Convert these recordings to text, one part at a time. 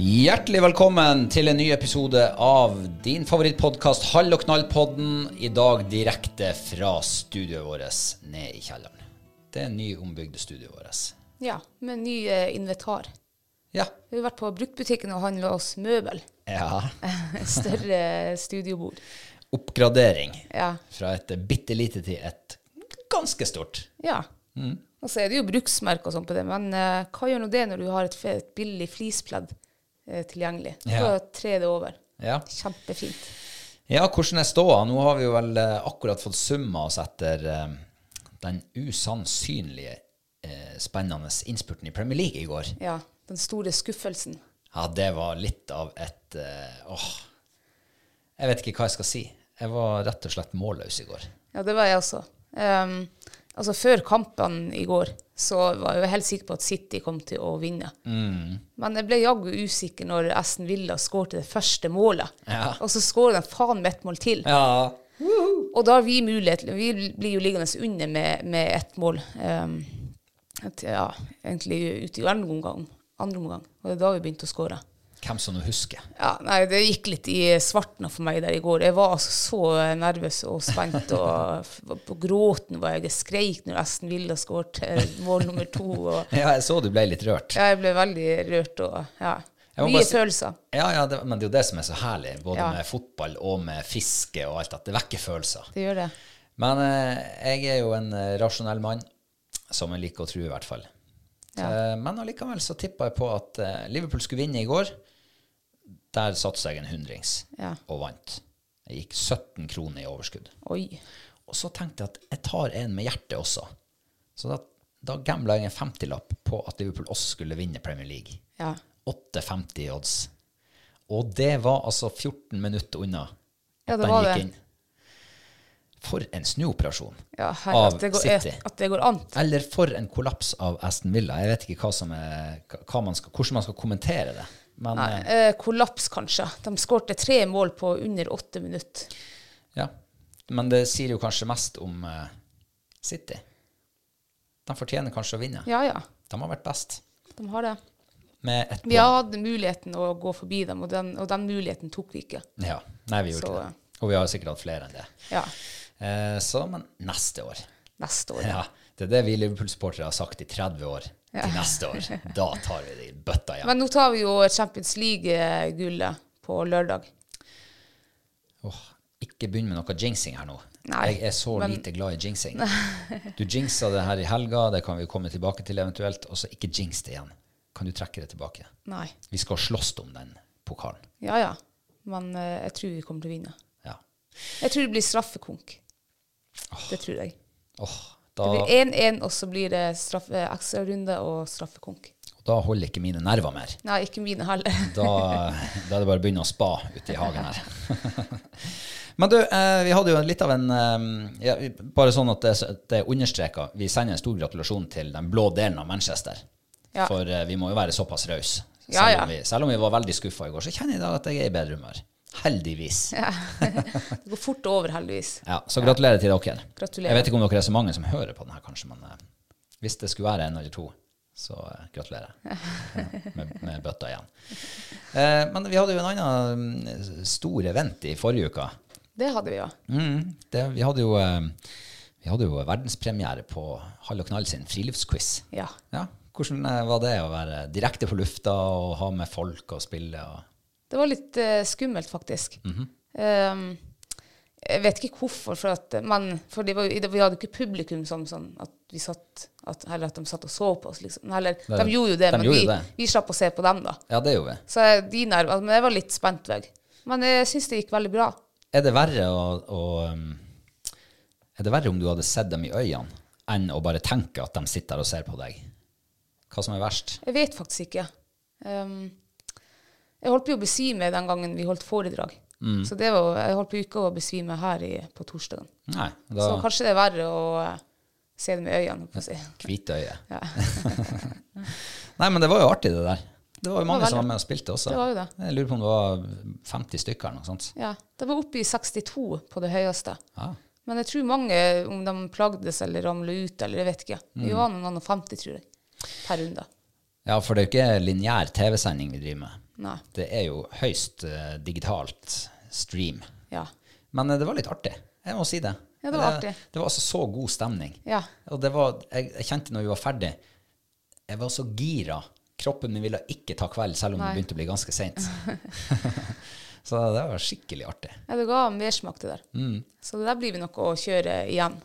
Hjertelig velkommen til en ny episode av din favorittpodkast Hall og knall-podden. I dag direkte fra studioet vårt ned i kjelleren. Det er nyombygde studioet vårt. Ja, med ny eh, inventar. Ja. Vi har vært på bruktbutikken og handla oss møbel. ja. Større studiobord. Oppgradering Ja. fra et bitte lite til et ganske stort. ja. Og så er det jo bruksmerker og sånn på det, men eh, hva gjør nå det når du har et, et billig flispledd eh, tilgjengelig? Ja. Da tre det over. Ja. Kjempefint. ja, hvordan er ståa? Nå har vi jo vel eh, akkurat fått summa oss etter eh, den usannsynlige eh, spennende innspurten i Premier League i går. Ja, den store skuffelsen. Ja, det var litt av et eh, Åh. Jeg vet ikke hva jeg skal si. Jeg var rett og slett målløs i går. Ja, det var jeg også. Um, altså Før kampene i går så var jeg jo helt sikker på at City kom til å vinne. Men jeg ble jaggu usikker når Aston Villa skårte det første målet. Ja. Og så skårer de faen med et mål til. Ja. Og da har vi mulighet Vi blir jo liggende under med, med ett mål. Um, et, ja, egentlig ute i andre omgang, andre omgang. Og det er da vi begynte å skåre. Hvem som nå husker. Ja, nei, det gikk litt i svartna for meg der i går. Jeg var altså så nervøs og spent, og på gråten var jeg. Jeg skreik når Esten Villa skåret mål nummer to. Og, Ja, jeg så du ble litt rørt. ja, jeg ble veldig rørt og ja. Mye si- følelser. Ja, ja, det, men det er jo det som er så herlig, både Ja. med fotball og med fiske og alt, at det vekker følelser. Det gjør det. Men eh, jeg er jo en eh, rasjonell mann, som jeg liker å tro i hvert fall. Eh, men allikevel så tippa jeg på at eh, Liverpool skulle vinne i går. Der satsa jeg en hundrings, Ja. og vant. Jeg gikk 17 kroner i overskudd. Oi. Og så tenkte jeg at jeg tar en med hjertet også. Så da, da gambla jeg en 50-lapp på at Liverpool også skulle vinne Premier League. Ja. 8,50 i odds. Og det var altså 14 minutter unna Ja, det den var gikk det. inn. For en snuoperasjon Ja, her, av at, det går, City. at det går an. Eller for en kollaps av Aston Villa. Jeg vet ikke hva som er, hva man skal, hvordan man skal kommentere det. Men Nei, eh, eh, kollaps, kanskje. De skårte tre mål på under åtte minutter. ja. Men det sier jo kanskje mest om eh, City. De fortjener kanskje å vinne. Ja, ja. De har vært best. De har det. Med ett Vi hadde muligheten å gå forbi dem, og den, og den muligheten tok vi ikke. Ja. Nei, vi gjorde Så, ikke det. Og vi har sikkert hatt flere enn det. Ja, Eh, så, men neste år neste år. Ja, Det er det vi Liverpool-sportere har sagt i 30 år. Til neste år. Da tar vi det i bøtta igjen. Men nå tar vi jo Champions League-gullet på lørdag. Åh, ikke begynn med noe jinxing her nå. Nei, jeg er så men- lite glad i jinxing. Du jinxa det her i helga, det kan vi komme tilbake til eventuelt. Og så ikke jinx det igjen. Kan du trekke det tilbake? Nei. Vi skal slåss om den pokalen. Ja, ja. Men uh, jeg tror vi kommer til å vinne. Ja. Jeg tror det blir straffekonk. Det tror jeg. Åh, Det da, blir 1-1, og så blir det straffe, ekstrarunde og straffekonk. da holder ikke mine nerver mer. Nei, ikke mine heller. Da, da er det bare å begynne å spa ute i hagen her. Men du, eh, vi hadde jo litt av en eh, ja, Bare sånn at det, det er understreka. Vi sender en stor gratulasjon til den blå delen av Manchester. Ja. For eh, vi må jo være såpass rause. Selv, Ja, selv om vi var veldig skuffa i går, så kjenner jeg i dag at jeg er i bedre humør. Heldigvis. Ja. Det går fort over, heldigvis. så gratulerer til dere. Gratulerer. Jeg vet ikke om dere er så mange som hører på den her, kanskje, men eh, hvis det skulle være en eller to, så eh, gratulerer. Ja, med, med bøtta igjen. Eh, men vi hadde jo en annen mm, stor event i forrige uke. Det hadde vi, ja. Mm, det, vi, hadde jo, eh, vi hadde jo verdenspremiere på Hall og Knall sin friluftsquiz. Ja. Ja, hvordan eh, var det å være direkte på lufta og ha med folk og spille? Og Det var litt uh, skummelt, faktisk. Mhm. um, jeg vet ikke hvorfor, for at, men, for det var, vi hadde ikke publikum som sånn at vi satt at, Eller at de satt og så på oss, liksom. Eller, Det- de gjorde jo det, de men vi, det. vi slapp å se på dem, da. ja, det gjorde vi. Så jeg- de nerver, men jeg var litt spent. Veg. Men jeg syns det gikk veldig bra. Er det verre å, å um, Er det verre om du hadde sett dem i øynene, enn å bare tenke at de sitter og ser på deg? Hva som er verst? Jeg vet faktisk ikke. Um, jeg holdt på å besvime den gangen vi holdt foredrag. Mm. Så det var, jeg holdt på ikke å besvime her i, på torsdagen. Nei, Så kanskje det er verre å eh, se det med øynene. på si. hvite øye. Ja. Nei, men det var jo artig, det der. Det var jo mange var som var med og spilte også. Det var jo det. Jeg lurer på om det var 50 stykker eller noe sånt. Ja, det var oppe i 62 på det høyeste. Ja. Men jeg tror mange, om de plagdes eller ramla ut, eller jeg vet ikke. Mm. Vi var noen og 50, tror jeg, per runde. ja, for det er jo ikke lineær TV-sending vi driver med. Nei. Det er jo høyst uh, digitalt stream. Ja. Men uh, det var litt artig. Jeg må si det. Ja, det var artig. Det var altså så god stemning. Ja. Og det var, jeg, jeg kjente når vi var ferdig, jeg var så gira. Kroppen min ville ikke ta kveld, selv om Nei. det begynte å bli ganske sent. så det var skikkelig artig. ja, det ga mersmak, det der. Mm. Så det der blir vi nok å kjøre igjen.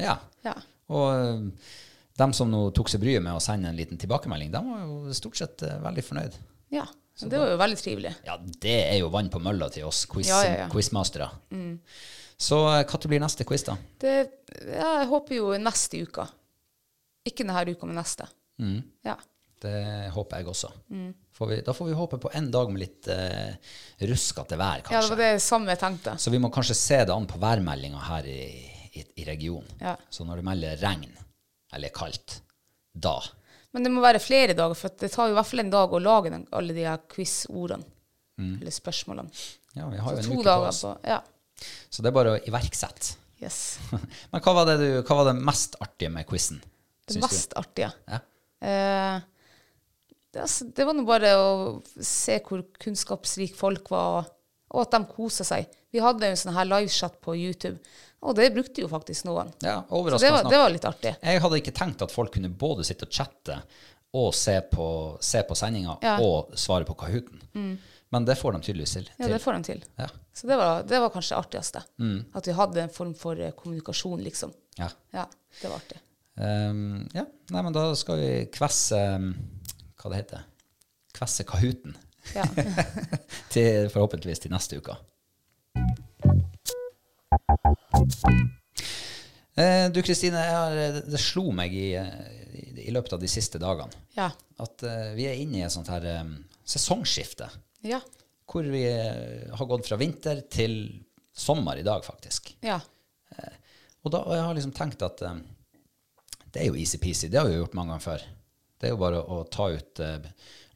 Ja. Ja. Og eh, dem som nå tok seg bryet med å sende en liten tilbakemelding, de var jo stort sett veldig fornøyd. Ja. Så det var jo veldig trivelig. Ja, det er jo vann på mølla til oss quiz, Ja, ja, ja. quizmastere. Så hva når blir neste quiz, da? Det, ja, jeg håper jo neste uke. Ikke denne uka, men neste. Mm. Ja. Det håper jeg også. Mm. Får vi, da får vi håpe på en dag med litt uh, ruskete vær, kanskje. ja, det var det samme jeg tenkte. Så vi må kanskje se det an på værmeldinga her i, i, i regionen. Ja. Så når det melder regn, eller kaldt, da Men det må være flere dager, for det tar jo i hvert fall en dag å lage den, alle de her quiz-ordene. Eller spørsmålene. Ja, vi Mm. har jo en uke på oss. på Ja. Så det er bare å iverksette. Yes. Men hva var det, du, hva var det mest artige med quizen? Det mest du? artige. Ja. Eh, det, altså, det var nå bare å se hvor kunnskapsrike folk var, og at de kosa seg. Vi hadde jo en sånn her livechat på YouTube, og det brukte jo faktisk noen. ja, Så det var, det var litt artig. Jeg hadde ikke tenkt at folk kunne både sitte og chatte og se på, se på sendinga Ja. Mm. og svare på Kahooten. Men det får de tydeligvis til. Ja, det får de til. Ja. Så det var, det var kanskje det artigste. Mm. At vi hadde en form for eh, kommunikasjon, liksom. Ja. Ja, det var artig. Um, ja. Nei, men da skal vi kvesse um, Hva det heter Kvesse Kahooten. Ja. til, forhåpentligvis til neste uke. Eh, du Kristine, det slo meg i, i, i løpet av de siste dagene Ja. at eh, vi er inne i et sånt her sesongskifte. Ja. Hvor vi eh, har gått fra vinter til sommer i dag, faktisk. ja. Og da og jeg har liksom tenkt at eh, det er jo easy-peasy. Det har vi gjort mange ganger før. Det er jo bare å ta ut eh,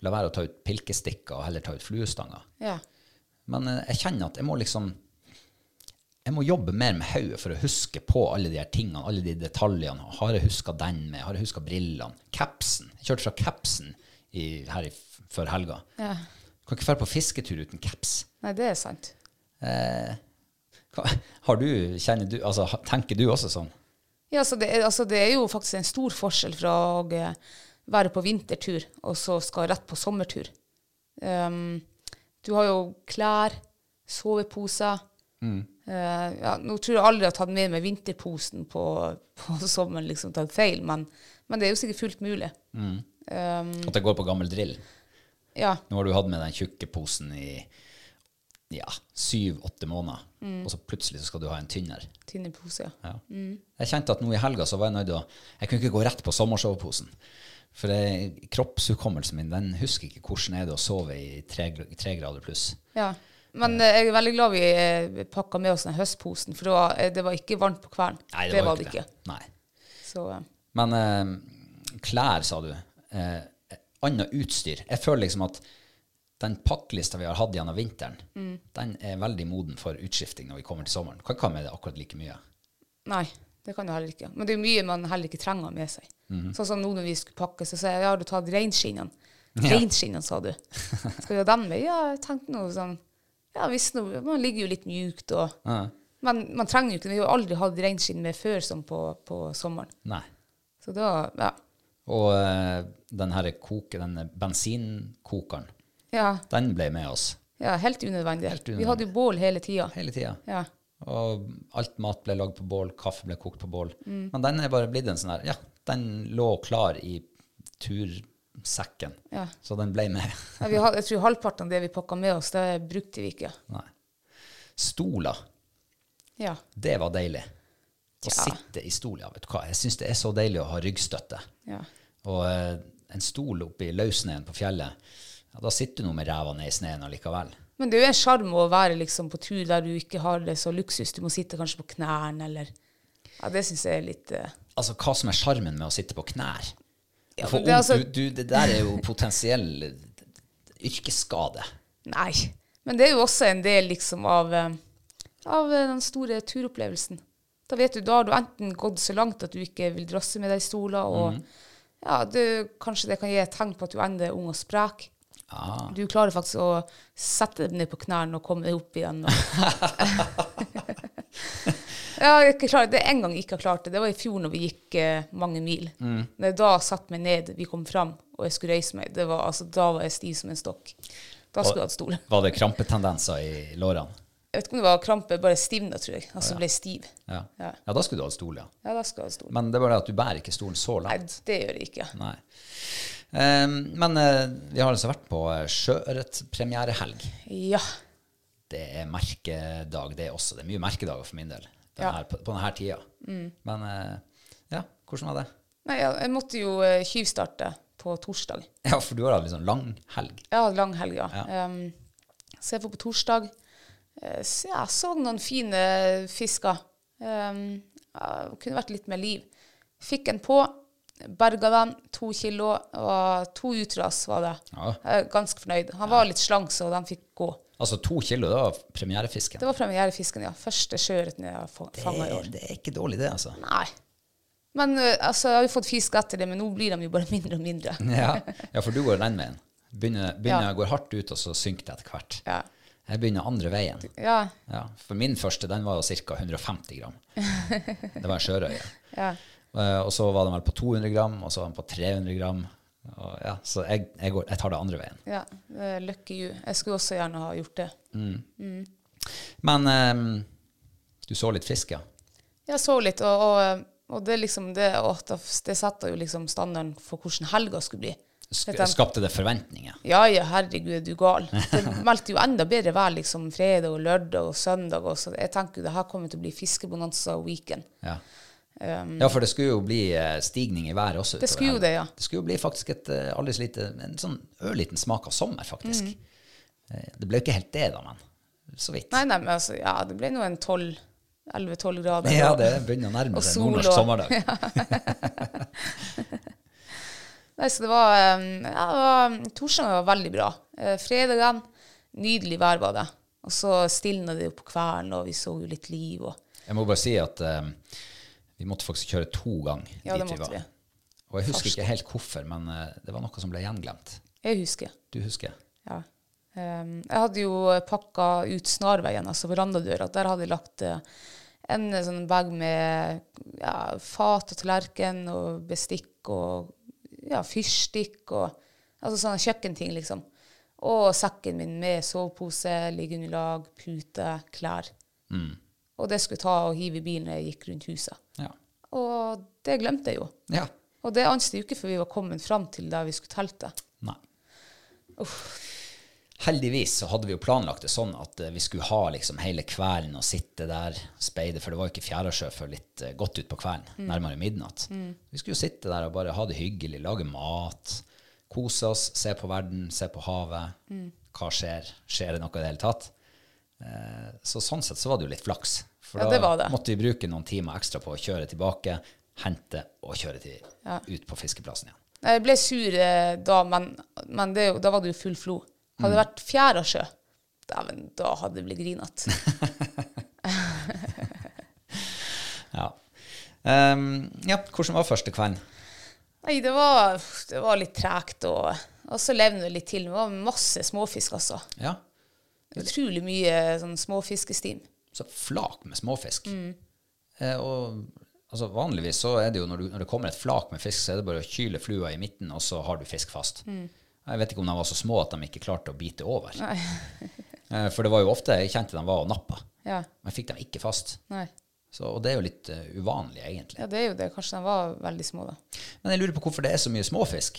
La være å ta ut pilkestikker og heller ta ut fluestanger. ja. Men eh, jeg kjenner at jeg må liksom Jeg må jobbe mer med hodet for å huske på alle de her tingene, alle de detaljene. Har jeg huska den med? Har jeg huska brillene? Capsen. Jeg kjørte fra capsen i, her i, før helga. ja. Kan ikke dra på fisketur uten caps. Nei, det er sant. Eh, har du, kjenner du, altså, tenker du også sånn? Ja, så det, altså, det er jo faktisk en stor forskjell fra å eh, være på vintertur og så skal rett på sommertur. Um, du har jo klær, soveposer. Eh, ja, nå tror jeg aldri jeg har tatt med meg vinterposen på, på sommeren, liksom tatt feil, men, men det er jo sikkert fullt mulig. Um, At det går på gammel drill? Ja. Nå har du hatt med den tjukke posen i ja, syv-åtte måneder, Mm. og så plutselig så skal du ha en tynnere. Tynne pose, Ja. Jeg kjente at nå i helga så var jeg nødt til å Jeg kunne ikke gå rett på sommersoveposen. For kroppshukommelsen min den husker ikke hvordan er det å sove i tre, tre grader pluss. Ja. Men eh, jeg er veldig glad vi eh, pakka med oss den høstposen, for det var, eh, det var ikke varmt på kvelden. Nei, det, var var ikke det ikke. Nei. Så Men eh, klær, sa du. Eh, Annet utstyr. Jeg føler liksom at den pakklista vi har hatt gjennom vinteren, Mm. den er veldig moden for utskifting når vi kommer til sommeren. Kan ikke ha med det akkurat like mye. nei, det kan du heller ikke. Men det er mye man heller ikke trenger med seg. Mhm. Sånn som nå når vi skulle pakke, så sa jeg ja, har du tatt reinskinnene? Reinskinnene, sa du. Skal vi ha dem med? Ja, jeg tenkte noe sånn Ja visst, man ligger jo litt mjukt og Ja. Men man trenger jo ikke Vi har jo aldri hatt reinskinn med før som på, på sommeren. Nei. Så da Ja. Og uh, den her koke, denne bensinkokeren, Ja, den ble med oss ja helt unødvendig. Helt Vi hadde jo bål hele tida. hele tida. Ja. Og alt mat ble lagd på bål, kaffe ble kokt på bål. Mm. Men den er bare blitt en sånn her Ja, den lå klar i tursekken, Ja. så den ble med. Ja, vi hadde, jeg tror halvparten av det vi pakka med oss, det brukte vi ikke. Nei. Stoler, Ja. det var deilig. Å sitte i stol, ja, vet du hva. Jeg syns det er så deilig å ha ryggstøtte. ja. Og eh, en stol oppi løssneen på fjellet, ja, da sitter du nå med ræva ned i sneen allikevel. Men det er jo en sjarm å være liksom på tur der du ikke har det så luksus. Du må sitte kanskje på knærne, eller Ja, det syns jeg er litt eh, Altså, hva som er sjarmen med å sitte på knær? Ja, For det altså- du, du, det der er jo potensiell eh, yrkesskade. Nei. Men det er jo også en del liksom av, eh, av eh, den store turopplevelsen. Da vet du, da har du enten gått så langt at du ikke vil drasse med deg i stoler, og mm. ja, du, kanskje det kan gi et tegn på at du enda er ung og sprek. Ah. Du klarer faktisk å sette deg ned på knærne og komme deg opp igjen. Ja, jeg er ikke klar. Det en gang jeg ikke har klart det. Det var i fjor når vi gikk eh, mange mil. Mm. Da satte meg ned, vi kom fram, og jeg skulle reise meg, det var, altså, da var jeg stiv som en stokk. Da skulle jeg hatt stol. Var det krampetendenser i lårene? Jeg vet ikke om det var krampe, bare stivna, tror jeg. Altså ble stiv. Ja. Ja. ja, da skulle du hatt stol, ja. Ja, da skulle jeg ha stol. Men det bare det at du bærer ikke stolen så Nei, det gjør jeg ikke. Nei. Ehm, men eh, vi har altså vært på uh, sjøørretpremierehelg. Ja. Det er merkedag, det er også. Det er mye merkedager for min del denne Ja. her, på, på denne tida. Men eh, ja, hvordan var det? Nei, jeg, måtte jo eh, tjuvstarte på torsdag. Ja, for du har hatt litt sånn lang helg. Jeg hadde lang helg, ja. Ja. Um, så jeg får på torsdag. Eh, så jeg så noen fine fisker. Um, kunne vært litt mer liv. Fikk en på, berga dem to kilo, og to utras var det. Ja. Jeg er ganske fornøyd. Han var litt slank, så den fikk gå. Altså to kilo, det var premierefisken. Det var premierefisken, ja. Første sjøørreten jeg har fanga i år. det er ikke dårlig, det, altså. Nei. Men eh, altså, jeg har jo fått fisk etter det, men nå blir de jo bare mindre og mindre. Ja, ja for du går den veien. Begynner, begynner Ja. går hardt ut, og så synker det etter hvert. Ja. Jeg begynner andre veien. Ja. Ja, for min første den var ca. 150 gram. Det var en sjørøye. ja. Eh, Og så var den vel på 200 gram, og så var den på 300 gram. Ja, så jeg, jeg, går, jeg tar det andre veien. ja. eh, Lucky you. Jeg skulle også gjerne ha gjort det. Men um, du så litt frisk, ja? Jeg så litt, og, og, og det liksom det, det setter jo liksom standarden for hvordan helga skulle bli. Sk skapte det forventninger? Ja, ja, herregud, er du gal. Det meldte jo enda bedre vær liksom fredag og lørdag og søndag. Og så jeg tenker jo det her kommer til å bli fiskebonanza weekend. Ja. Ja, for det skulle jo bli eh, stigning i været også. Um, Det skulle jo det, ja. Det skulle jo bli faktisk et eh, aldri så lite, en sånn ørliten smak av sommer, faktisk. Mm. Det ble jo ikke helt det, da, men så vidt. Nei, nei, men altså, ja, det ble nå en 12 11-12 grader. Ja, det begynner å nærme seg nordnorsk sommerdag. Nei, så det var, eh, ja, det var Torsdagen var veldig bra. Fredag fredagen, nydelig vær var det. Og så stilna det jo på kvelden, og vi så jo litt liv. Og, Jeg må bare si at eh, vi måtte faktisk kjøre to ganger Ja, det dit vi var. vi. Og jeg husker ikke helt hvorfor, men eh, det var noe som ble gjenglemt. jeg husker. Du husker? Ja. Um, jeg hadde jo pakka ut snarveien, altså verandadøra. Der hadde jeg lagt eh, en sånn bag med ja, fat og tallerken og bestikk og ja, fyrstikk og altså sånne kjøkkenting, liksom. Og sekken min med sovepose, liggeunderlag, pute, klær. Og det skulle ta og hive i bilen når jeg gikk rundt huset. Og det glemte jeg jo. ja. Og det anste jeg jo ikke før vi var kommet fram til der vi skulle telte. Nei. Heldigvis så hadde vi jo planlagt det sånn at eh, vi skulle ha liksom hele kvelden og sitte der, speide, for det var jo ikke Fjærasjø før litt eh, godt utpå kvelden, nærmere midnatt. Vi skulle jo sitte der og bare ha det hyggelig, lage mat, kose oss, se på verden, se på havet. Hva skjer? Skjer det noe i det hele tatt? Eh, så sånn sett så var det jo litt flaks. For Ja, da det var det. måtte vi bruke noen timer ekstra på å kjøre tilbake, hente og kjøre til, ut på fiskeplassen igjen. Jeg ble sur eh, da, men, men det, da var det jo full flo. Hadde det vært Fjærasjø, dæven, da hadde det blitt grinete. Ja. Um, ja, hvordan var første kvelden? Nei, det var, det var litt tregt, og, og så levde det litt til. Det var masse småfisk, altså. Ja, Utrolig mye sånn småfiskestim. så flak med småfisk. Eh, og altså, vanligvis så er det jo når, du, når det kommer et flak med fisk, så er det bare å kyle flua i midten, og så har du fisk fast. Jeg vet ikke om de var så små at de ikke klarte å bite over. Eh, for det var jo ofte jeg kjente de var og nappa, Ja, men fikk dem ikke fast. nei. Så, og det er jo litt uh, uvanlig, egentlig. Ja, det er jo det. Kanskje de var veldig små, da. Men jeg lurer på hvorfor det er så mye småfisk.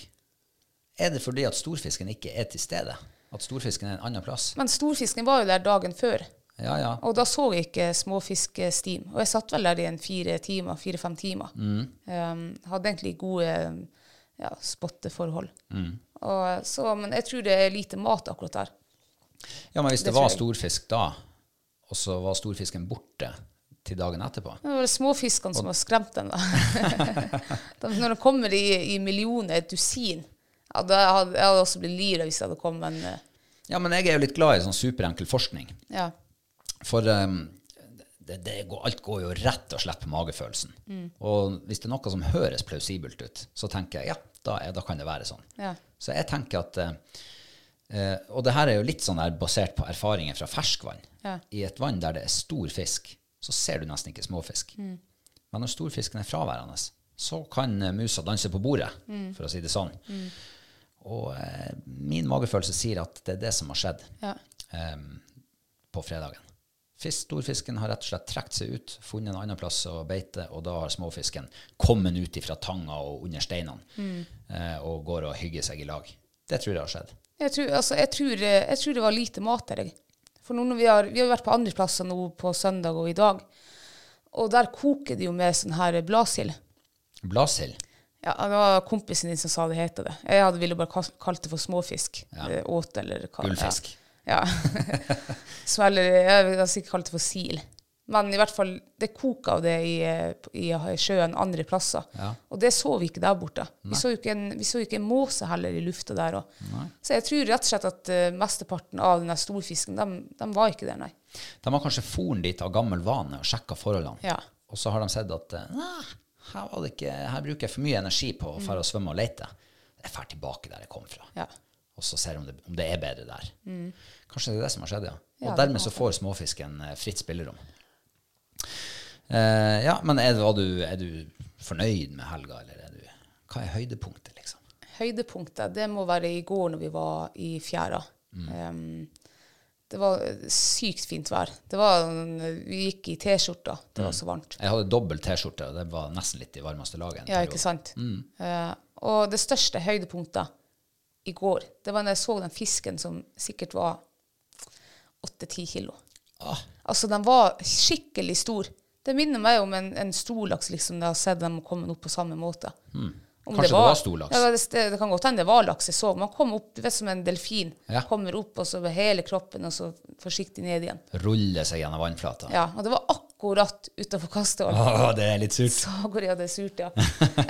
Er det fordi at storfisken ikke er til stede? At storfisken er en annen plass? Men storfisken var jo der dagen før. Ja, ja. Og da så jeg ikke småfiskestim. Og jeg satt vel der i en fire timer, fire-fem timer. Um, hadde egentlig gode ja, spotteforhold. Og, så, men jeg tror det er lite mat akkurat der. Ja, men hvis det, Det var storfisk da, og så var storfisken borte til dagen etterpå Det var det småfiskene som har skremt dem. Da. de, når det kommer i, i millioner, et dusin hadde, Jeg hadde også blitt lyra hvis det hadde kommet en uh... Ja, men jeg er jo litt glad i sånn superenkel forskning. ja. For um, det, det går, alt går jo rett og slett på magefølelsen. Og hvis det er noe som høres plausibelt ut, så tenker jeg ja, da, er, da kan det være sånn. Ja. Så jeg tenker at uh, eh, Og det her er jo litt sånn der basert på erfaringer fra ferskvann. Ja. I et vann der det er stor fisk, så ser du nesten ikke småfisk. Men når storfisken er fraværende, så kan eh, musa danse på bordet, for å si det sånn. Og eh, min magefølelse sier at det er det som har skjedd Ja. eh, på fredagen. Fisk, storfisken har rett og slett trukket seg ut, funnet en annen plass å beite, og da har småfisken kommet ut fra tanga og under steinene eh, og går og hygger seg i lag. Det tror jeg har skjedd. Jeg tror, altså, jeg, tror, eh, jeg tror det var lite mat der. For nå når vi har, vi har vært på andre plasser nå på søndag og i dag, og der koker det jo med sånn her bladsild. Blasild. Ja, det var kompisen din som sa det heter det. Jeg hadde ville bare kalt det for småfisk. Ja. Åt eller hva. Gullfisk. Ja. Så eller, jeg ville sikkert kalt det for sil. Men i hvert fall, det koker av det i, eh, i sjøen andre plasser. Ja. Og det så vi ikke der borte. Vi så ikke en, vi så ikke en måse heller i lufta der. òg. Så jeg tror rett og slett at uh, mesteparten av den storfisken, de, de var ikke der, nei. De har kanskje foren dit av gammel vane og sjekka forholdene. Ja. Og så har de sett at eh, «Nei, her, ikke, her bruker jeg for mye energi på å fære og svømme og lete. Jeg drar tilbake der jeg kom fra. Ja. Og så ser jeg om det, om det er bedre der. Kanskje det er det som har skjedd, ja. Og Ja, dermed så får småfisken eh, fritt spillerom. Uh, ja, men er, du, er du fornøyd med helga, eller er du Hva er høydepunktet, liksom? Høydepunktet, det må være i går når vi var i fjæra. Em, det var sykt fint vær. Det var, vi gikk i T-skjorta. Det var så varmt. Jeg hadde dobbel T-skjorte, og det var nesten litt i varmeste laget. Ja, ikke sant? Eh, og det største høydepunktet i går, det var når jeg så den fisken som sikkert var 8-10 kilo. Ah, Altså, den var skikkelig stor. Det minner meg om en, en storlaks, liksom. Jeg har sett dem komme opp på samme måte. Om Kanskje det var stor laks? Ja, det, det, det kan godt hende det var laks jeg så. Man kom opp du vet, som en delfin. Ja. Kommer opp, og så med hele kroppen, og så forsiktig ned igjen. Ruller seg gjennom vannflata. Ja, Og det var akkurat utafor Kastehol. Åh, det er litt surt. Sagor, ja, det er surt, ja.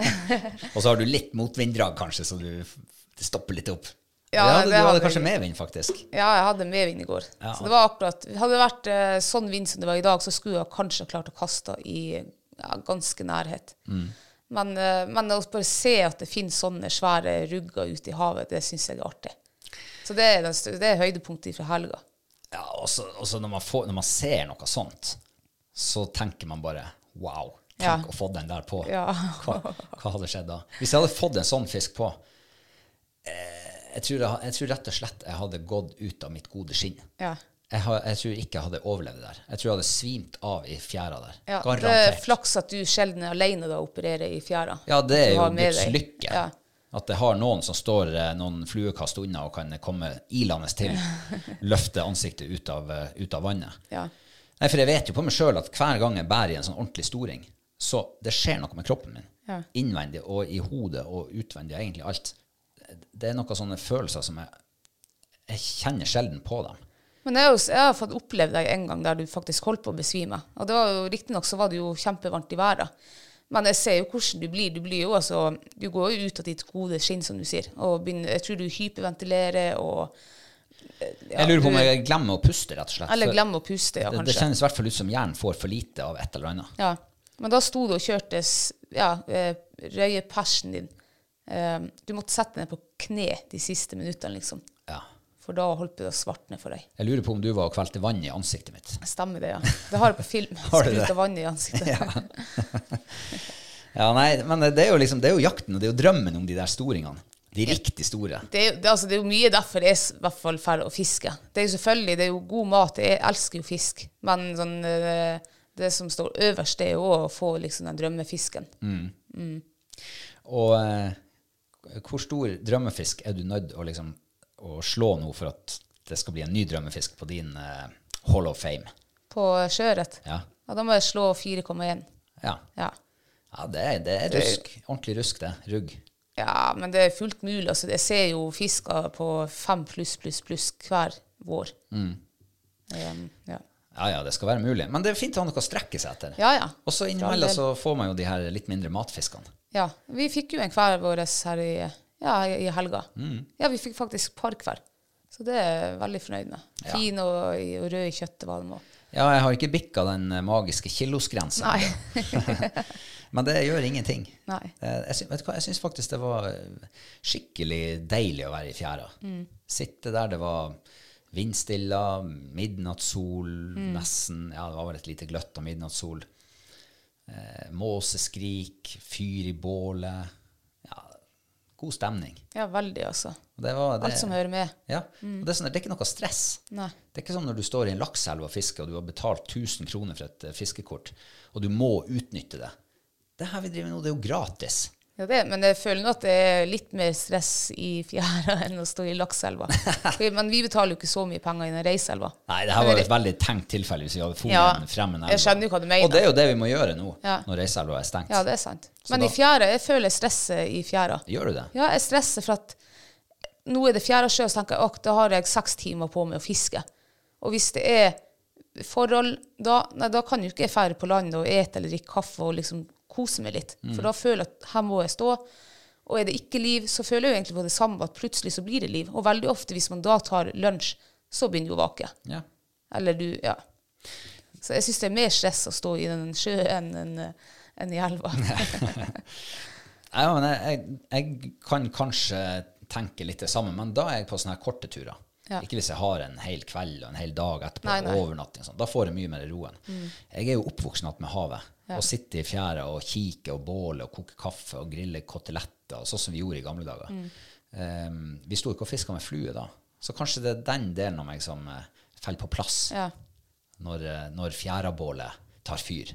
Og så har du litt motvinddrag, kanskje, så du, det stopper litt opp. Ja, det hadde, det du hadde hadde kanskje medvind, faktisk. Ja, jeg hadde medvind i går. Ja. Så det var akkurat Hadde det vært eh, sånn vind som det var i dag, så skulle jeg kanskje klart å kaste i ja, ganske nærhet. Mm. Men, eh, men å bare se at det finnes sånne svære rugger ute i havet, det syns jeg er artig. Så det er, den, det er høydepunktet fra helga. Ja, og så når, man får- når man ser noe sånt, så tenker man bare wow. Tenk Ja. å få den der på. Ja. Hva, hva hadde skjedd da? Hvis jeg hadde fått en sånn fisk på eh, jeg, tror jeg, jeg tror rett og slett jeg hadde gått ut av mitt gode skinn. Ja. Jeg, har, jeg tror ikke jeg hadde overlevd det der. Jeg tror jeg hadde svimt av i fjæra der. Ja, det er flaks at du sjelden er alene da og opererer i fjæra. Ja, det er jo Guds lykke. Ja. At det har noen som står eh, noen fluekast unna og kan komme ilende til, løfte ansiktet ut av, eh, ut av vannet. Ja. Nei, for jeg vet jo på meg sjøl at hver gang jeg bærer i en sånn ordentlig storing, så det skjer noe med kroppen min. Ja. Innvendig og i hodet og utvendig, og egentlig alt. Det er noen sånne følelser som jeg, jeg kjenner sjelden på dem. Men jeg jo, jeg har fått oppleve deg en gang der du faktisk holdt på å besvime. Og det var jo Riktignok så var det jo kjempevarmt i været. Men jeg ser jo hvordan du blir. Du blir jo altså, du går jo ut av ditt gode skinn, som du sier. Og begynner, jeg tror du hyperventilerer og eh, ja, jeg lurer på om jeg glemmer å puste, rett og slett. Eller glemmer å puste, ja, det, det kjennes i hvert fall ut som hjernen får for lite av et eller annet. Ja. Men da sto du og kjørte ja, eh, røye persen din. Eh, Du måtte sette deg ned på kne de siste minuttene, liksom. Ja. For da holdt det å svartne for deg. Jeg lurer på om du var og kvelte vann i ansiktet mitt. Stemmer det, ja. Det har jeg på film. Spruta vann i ansiktet. Ja, nei, men det er jo liksom, det er jo jakten, og det er jo drømmen om de der storingene. De riktig store. Det er, det, altså, det er jo mye derfor jeg s- i hvert fall drar å fiske. Det er jo selvfølgelig det er jo god mat. Jeg elsker jo fisk. Men sånn, eh, det som står øverst, det er jo å få liksom den drømmefisken. Og eh, hvor stor drømmefisk er du nødt å, liksom, å slå nå for at det skal bli en ny drømmefisk på din eh, Hall of Fame? På sjøørret, Ja. ja, da må jeg slå 4,1. Ja, Ja. ja det, er, det er rusk. Ordentlig rusk, det. Rugg. ja, men det er fullt mulig. Altså, jeg ser jo fisker på 5 pluss, pluss, pluss hver vår. Um, ja. Ja, ja, det skal være mulig. Men det er fint å ha noe å strekke seg etter. ja, ja. Og så innimellom så får man jo de her litt mindre matfiskene. Ja, vi fikk jo en hver vår her i, ja, i helga. Mm. Ja, vi fikk faktisk par hver. Så det er jeg veldig fornøyd med. Fin og, og rød i kjøttet var den òg. Ja, jeg har ikke bikka den magiske kilosgrensa. Men det gjør ingenting. Nei. Eh, Jeg, sy- vet du hva, jeg syns faktisk det var eh, skikkelig deilig å være i fjæra. Mm. Sitte der det var vindstilla, midnattssol, Mm. nesten Ja, det var vel et lite gløtt av midnattssol. Eh, måseskrik, fyr i bålet. God stemning. Ja, veldig, altså. Det var det, Alt som hører med. Ja, og det er, sånn, det er ikke noe stress. Nei. Det er ikke sånn når du står i en lakseelv og fisker, og du har betalt 1000 kroner for et eh, fiskekort, og du må utnytte det. Det her vi driver med nå, det er jo gratis. Ja, det, men jeg føler nå at det er litt mer stress i fjæra enn å stå i lakseelva. Men vi betaler jo ikke så mye penger i den reiselva. Nei, det her var et veldig tenkt tilfelle hvis vi hadde funnet Ja, frem en jeg skjønner jo hva du mener. Og det er jo det vi må gjøre nå, Ja. når reiseelva er stengt. Ja, det er sant. Så Men da- i fjæra, jeg føler jeg stresser i fjæra. Gjør du det? Ja, jeg stresser for at nå er det fjæra sjø, så tenker jeg at da har jeg seks timer på meg å fiske. Og hvis det er forhold, da, nei, da kan jo ikke jeg fære på land og ete eller drikke kaffe og liksom kose meg litt. Mm. For da føler jeg at her må jeg stå. Og er det ikke liv, så føler jeg jo egentlig på det samme, at plutselig så blir det liv. Og veldig ofte hvis man da tar lunsj, så begynner du å vake. Ja. Eller du, ja. Så jeg syns det er mer stress å stå i den sjøen enn enn i elva. Ja, men jeg, jeg, jeg kan kanskje tenke litt det samme, men da er jeg på sånne her korte turer. Ja. Ikke hvis jeg har en hel kveld og en hel dag etterpå, Nei, nei. overnatting sånn. Da får jeg mye mer roen. Jeg er jo oppvoksen med havet. Ja. Og sitte i fjæra og kikke og båle og koke kaffe og grille koteletter, sånn som vi gjorde i gamle dager. Um, vi sto ikke og fiska med flue da. Så kanskje det er den delen av meg som uh, faller på plass Ja. når, uh, når fjærabålet tar fyr.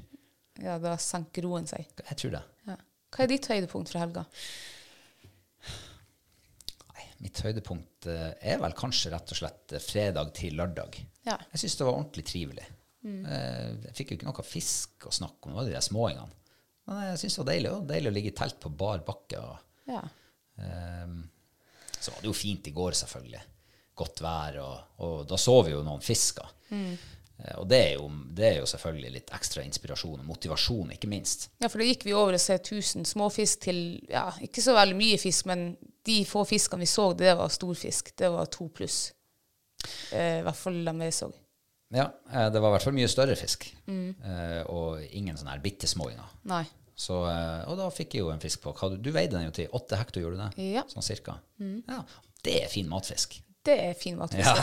ja, da senker roen seg. Jeg tror det. Ja. Hva er ditt høydepunkt fra helga? Nei, mitt høydepunkt eh, er vel kanskje rett og slett eh, fredag til lørdag. Ja. Jeg syns det var ordentlig trivelig. Eh, Jeg fikk jo ikke noe fisk å snakke om, det var de der småingene. Men jeg syntes det var deilig. Deilig å ligge i telt på bar bakke. Og, Ja. um, så var det jo fint i går, selvfølgelig. Godt vær, og, og da så vi jo noen fisker. Mm. Og det er, jo, det er jo selvfølgelig litt ekstra inspirasjon og motivasjon, ikke minst. ja, for da gikk vi over og se 1000 småfisk til ja, ikke så veldig mye fisk, men de få fiskene vi så, det var storfisk. Det var to pluss. Eh, I hvert fall dem jeg så. Ja, eh, det var i hvert fall mye større fisk. Eh, og ingen sånne her bitte småinger. Så, eh, og da fikk jeg jo en fisk på Du, veide den jo til åtte hekto, gjorde du det? Ja. Sånn cirka. Ja, det er fin matfisk. Det er fin matfisk. Ja.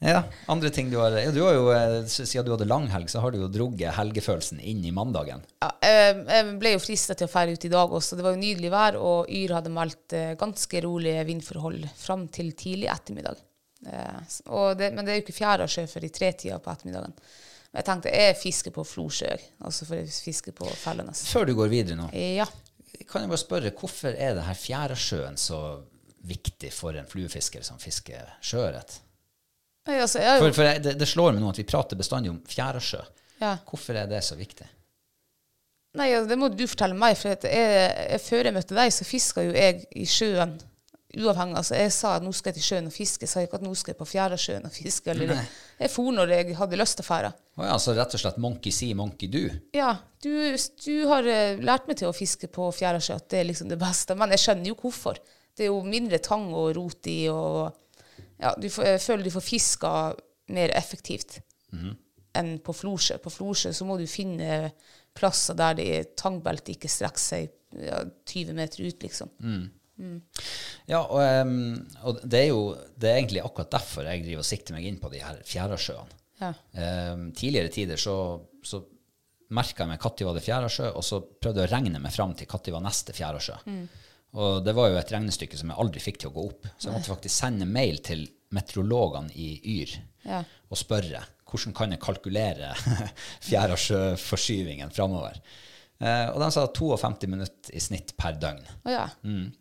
ja, andre ting du har ja, Du har jo, siden du hadde langhelg, så har du jo drugget helgefølelsen inn i mandagen. Ja, jeg ble jo frista til å fære ut i dag også. Det var jo nydelig vær, og Yr hadde meldt ganske rolige vindforhold fram til tidlig ettermiddag. Eh, det, men det er jo ikke fjæra sjø før i tretida på ettermiddagen. Men jeg tenkte jeg fisker på Flosjø, altså for jeg fisker på Fellenes. Før du går videre nå, Ja. kan jeg bare spørre, hvorfor er det her fjærasjøen så viktig for en fluefisker som fisker sjøørret? Altså, jo For, for jeg- det, det slår meg nå at vi prater bestandig om fjærasjø. Ja. Hvorfor er det så viktig? Nei, ja, det må du fortelle meg. For jeg, jeg, før jeg møtte deg, så fiska jo jeg i sjøen. Uavhengig. Altså, jeg sa at nå skal jeg til sjøen og fiske. Jeg sa ikke at nå skal jeg på Fjærasjøen og fiske. Eller, jeg for når jeg hadde lyst til å fære. Oh, ja, så rett og slett monkey see, monkey do. Ja, du, du har eh, lært meg til å fiske på Fjærasjø, at det er liksom det beste. Men jeg skjønner jo hvorfor. Det er jo mindre tang og rot i, og ja, du får, jeg føler du får fiska mer effektivt enn på Florsjø. På Florsjø så må du finne plasser der det tangbeltet ikke strekker seg ja, 20 meter ut, liksom. Ja, og, og det er jo det er egentlig akkurat derfor jeg driver og sikter meg inn på de her fjærasjøene. Ja. Um, tidligere tider så, så merka jeg meg når var det fjærasjø, og så prøvde jeg å regne meg fram til når var neste fjærasjø. Og det var jo et regnestykke som jeg aldri fikk til å gå opp. Så jeg måtte faktisk sende mail til meteorologene i Yr Ja. og spørre hvordan kan jeg kalkulere fjærasjøforskyvingen framover. Uh, og de sa 52 minutter i snitt per døgn. Oh, ja. Mm.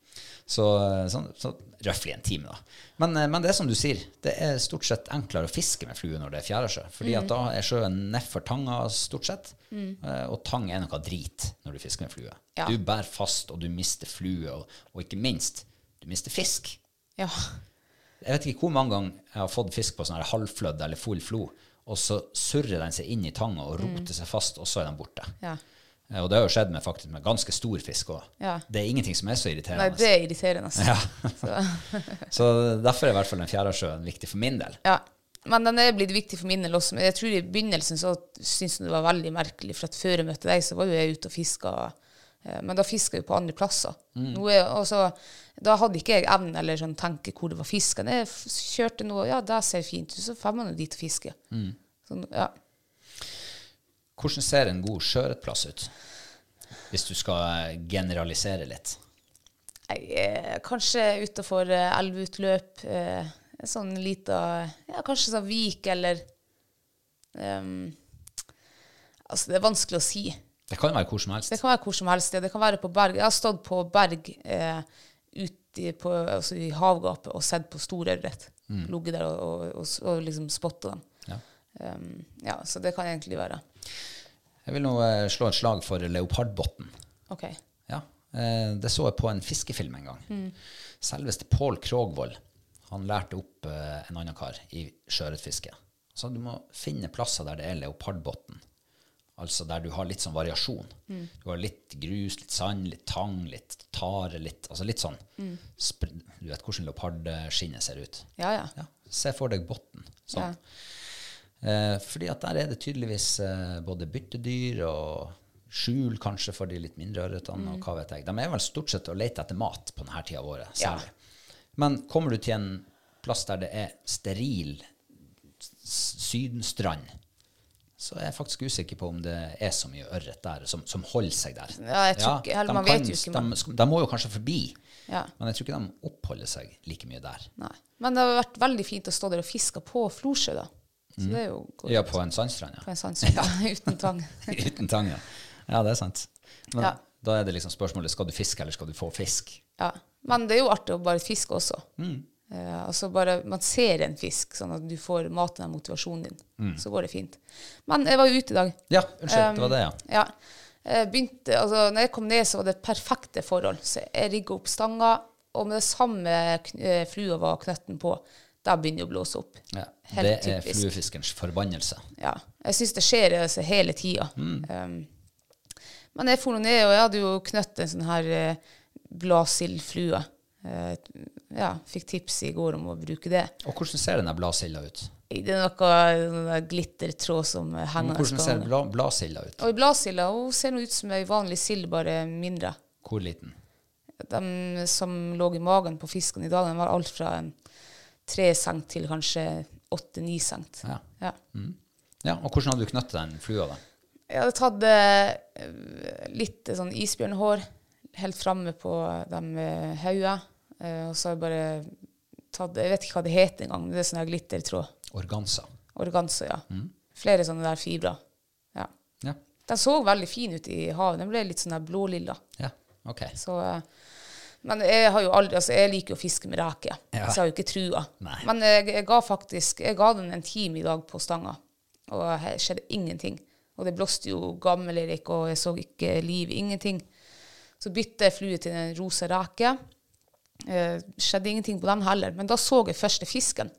Så, så, så røftlig en time, da. Men, eh, men det er som du sier, det er stort sett enklere å fiske med flue når det er fjærasjø. fordi at da er sjøen nedfor tanga, stort sett. mm. Og tang er noe drit når du fisker med flue. Ja. Du bærer fast, og du mister flue, og, og ikke minst, du mister fisk. ja. Jeg vet ikke hvor mange ganger jeg har fått fisk på sånn halvflødd eller full flo, og så surrer den seg inn i tanga og roter seg fast, og så er den borte. ja. Eh, Og det har jo skjedd med faktisk med ganske stor fisk òg. Ja. Det er ingenting som er så irriterende. Nei, det er irriterende. altså. Ja. Så, Så derfor er i hvert fall den fjærasjøen viktig for min del. ja. Men den er blitt viktig for min del også. Men jeg tror i begynnelsen så syntes jeg det var veldig merkelig, for at før jeg møtte deg, så var jo jeg ute og fiska. Men da fiska jo på andre plasser. Mm. er, og så, da hadde ikke jeg evnen eller sånn tenke hvor det var fisk. Jeg kjørte noe, ja, det ser fint ut, så drar man jo dit og fiske. Sånn, ja. Hvordan ser en god sjøørretplass ut? Hvis du skal eh, generalisere litt. Jeg, eh, kanskje utenfor eh, elveutløp. Eh, en sånn lita ja, Kanskje sånn vik eller um, Altså, det er vanskelig å si. Det kan være hvor som helst. Det kan være hvor som helst. ja. Det kan være på berg. Jeg har stått på berg eh, ute på, altså i havgapet og sett på storørret. Ligget der og, og, og, og liksom spotta dem. Ja. Um, ja, så det kan egentlig være. Jeg vil nå eh, slå et slag for leopardbotn. OK. Ja, eh, det så jeg på en fiskefilm en gang. Selveste Pål Krogvold han lærte opp eh, en annen kar i sjøørretfiske. Så du må finne plasser der det er leopardbotn. Altså der du har litt sånn variasjon. Du har litt grus, litt sand, litt tang, litt tare, litt, altså litt sånn. mm. du vet hvordan leopardskinnet ser ut. Ja, ja. Ja, se for deg botten. Sånn. Eh, fordi at der er det tydeligvis eh, både byttedyr og skjul kanskje for de litt mindre ørretene, og hva vet jeg. De er vel stort sett å lete etter mat på denne tida av året. Ja. Men kommer du til en plass der det er steril sydenstrand, så er jeg faktisk usikker på om det er så mye ørret der som, som holder seg der. Ja, jeg tror ikke- ja, de man vet jo ikke, De, de må jo kanskje forbi, Ja. men jeg tror ikke de oppholder seg like mye der. Nei. Men det har vært veldig fint å stå der og fiske på Florsjø, da. Så det er jo godt. Ja, på en sandstrand, ja. På en sandsøy, uten tang. Uten tang, ja. Ja, det er sant. Men Ja. da er det liksom spørsmålet skal du fiske, eller skal du få fisk? Ja. Men det er jo artig å bare fiske også. Mm. Eh, altså bare, man ser en fisk, sånn at du får maten av motivasjonen din. Mm. Så går det fint. Men jeg var jo ute i dag. Ja, unnskyld, det var det, ja. Ja. Jeg begynte, altså, når jeg kom ned, så var det perfekte forhold. Så jeg rigga opp stanga, og med det samme eh, flua var knøtten på, da begynner det å blåse opp. ja. Helt Det er typisk. fluefiskerens forbannelse. Ja. Jeg syns det skjer altså, hele tida. Mm. Um, men jeg for ned, og jeg hadde jo knøtt en sånn her uh, bladsildflue. Uh, ja, fikk tips i går om å bruke det. Og hvordan ser denne bladsilda ut? Det er noe glittertråd som henger hvordan ser bla, bladsilda ut? Og bladsilda ser ut som ei vanlig sild, bare mindre. Hvor liten? De som lå i magen på fisken i dag, den var alt fra en tre cent til kanskje åtte-ni cent. Ja. Ja. ja. Og hvordan hadde du knøtt den flua, da? Jeg hadde tatt eh, litt sånn isbjørnhår helt framme på de haugene. Eh, og så har jeg bare tatt Jeg vet ikke hva det heter engang, men det er sånn glittertråd. Organza. Organza, ja. Flere sånne der fibrer. Ja. Ja. Den så veldig fin ut i havet. Den ble litt sånn der blålilla. ja. ok. Så, eh, men jeg har jo aldri, altså jeg liker jo å fiske med reker, Ja. så jeg har jo ikke trua. Nei. Men jeg, jeg ga faktisk, jeg ga den en time i dag på stanga, og det skjedde ingenting. Og det blåste jo gammel-Erik, og jeg så ikke liv, ingenting. Så bytte jeg flue til en rosa rake. Eh, skjedde ingenting på den heller, men da så jeg første fisken.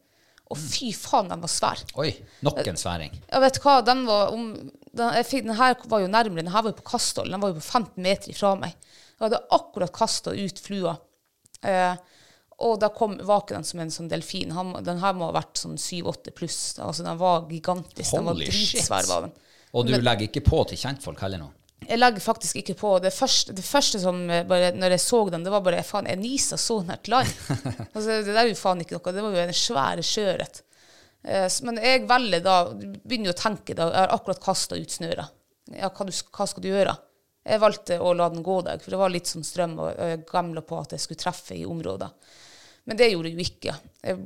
Og fy faen, den var svær. Oi, nok en sværing. Ja, vet du hva, den var om, den, jeg fikk, den her var jo nærmere, den her var jo på Kasthold, den var jo på 15 meter ifra meg. Jeg hadde akkurat kastet ut flua, eh, og da kom vaken som en sånn delfin. Han, den her må ha vært sånn 7-8 pluss, altså den var gigantisk, den var dritsvær var den. Og du Men- legger ikke på til kjentfolk heller nå? Jeg legger faktisk ikke på. Det første, det første som bare, når jeg så den, det var bare faen, jeg nisa så nært land. altså, det der er jo faen ikke noe. Det var jo en svær sjøørret. Eh, men jeg velger da Begynner jo å tenke da. Jeg har akkurat kasta ut snøret. Ja, hva, du, hva skal du gjøre? Jeg valgte å la den gå der, for det var litt sånn strøm, og jeg gamla på at jeg skulle treffe i området. Men det gjorde jeg jo ikke.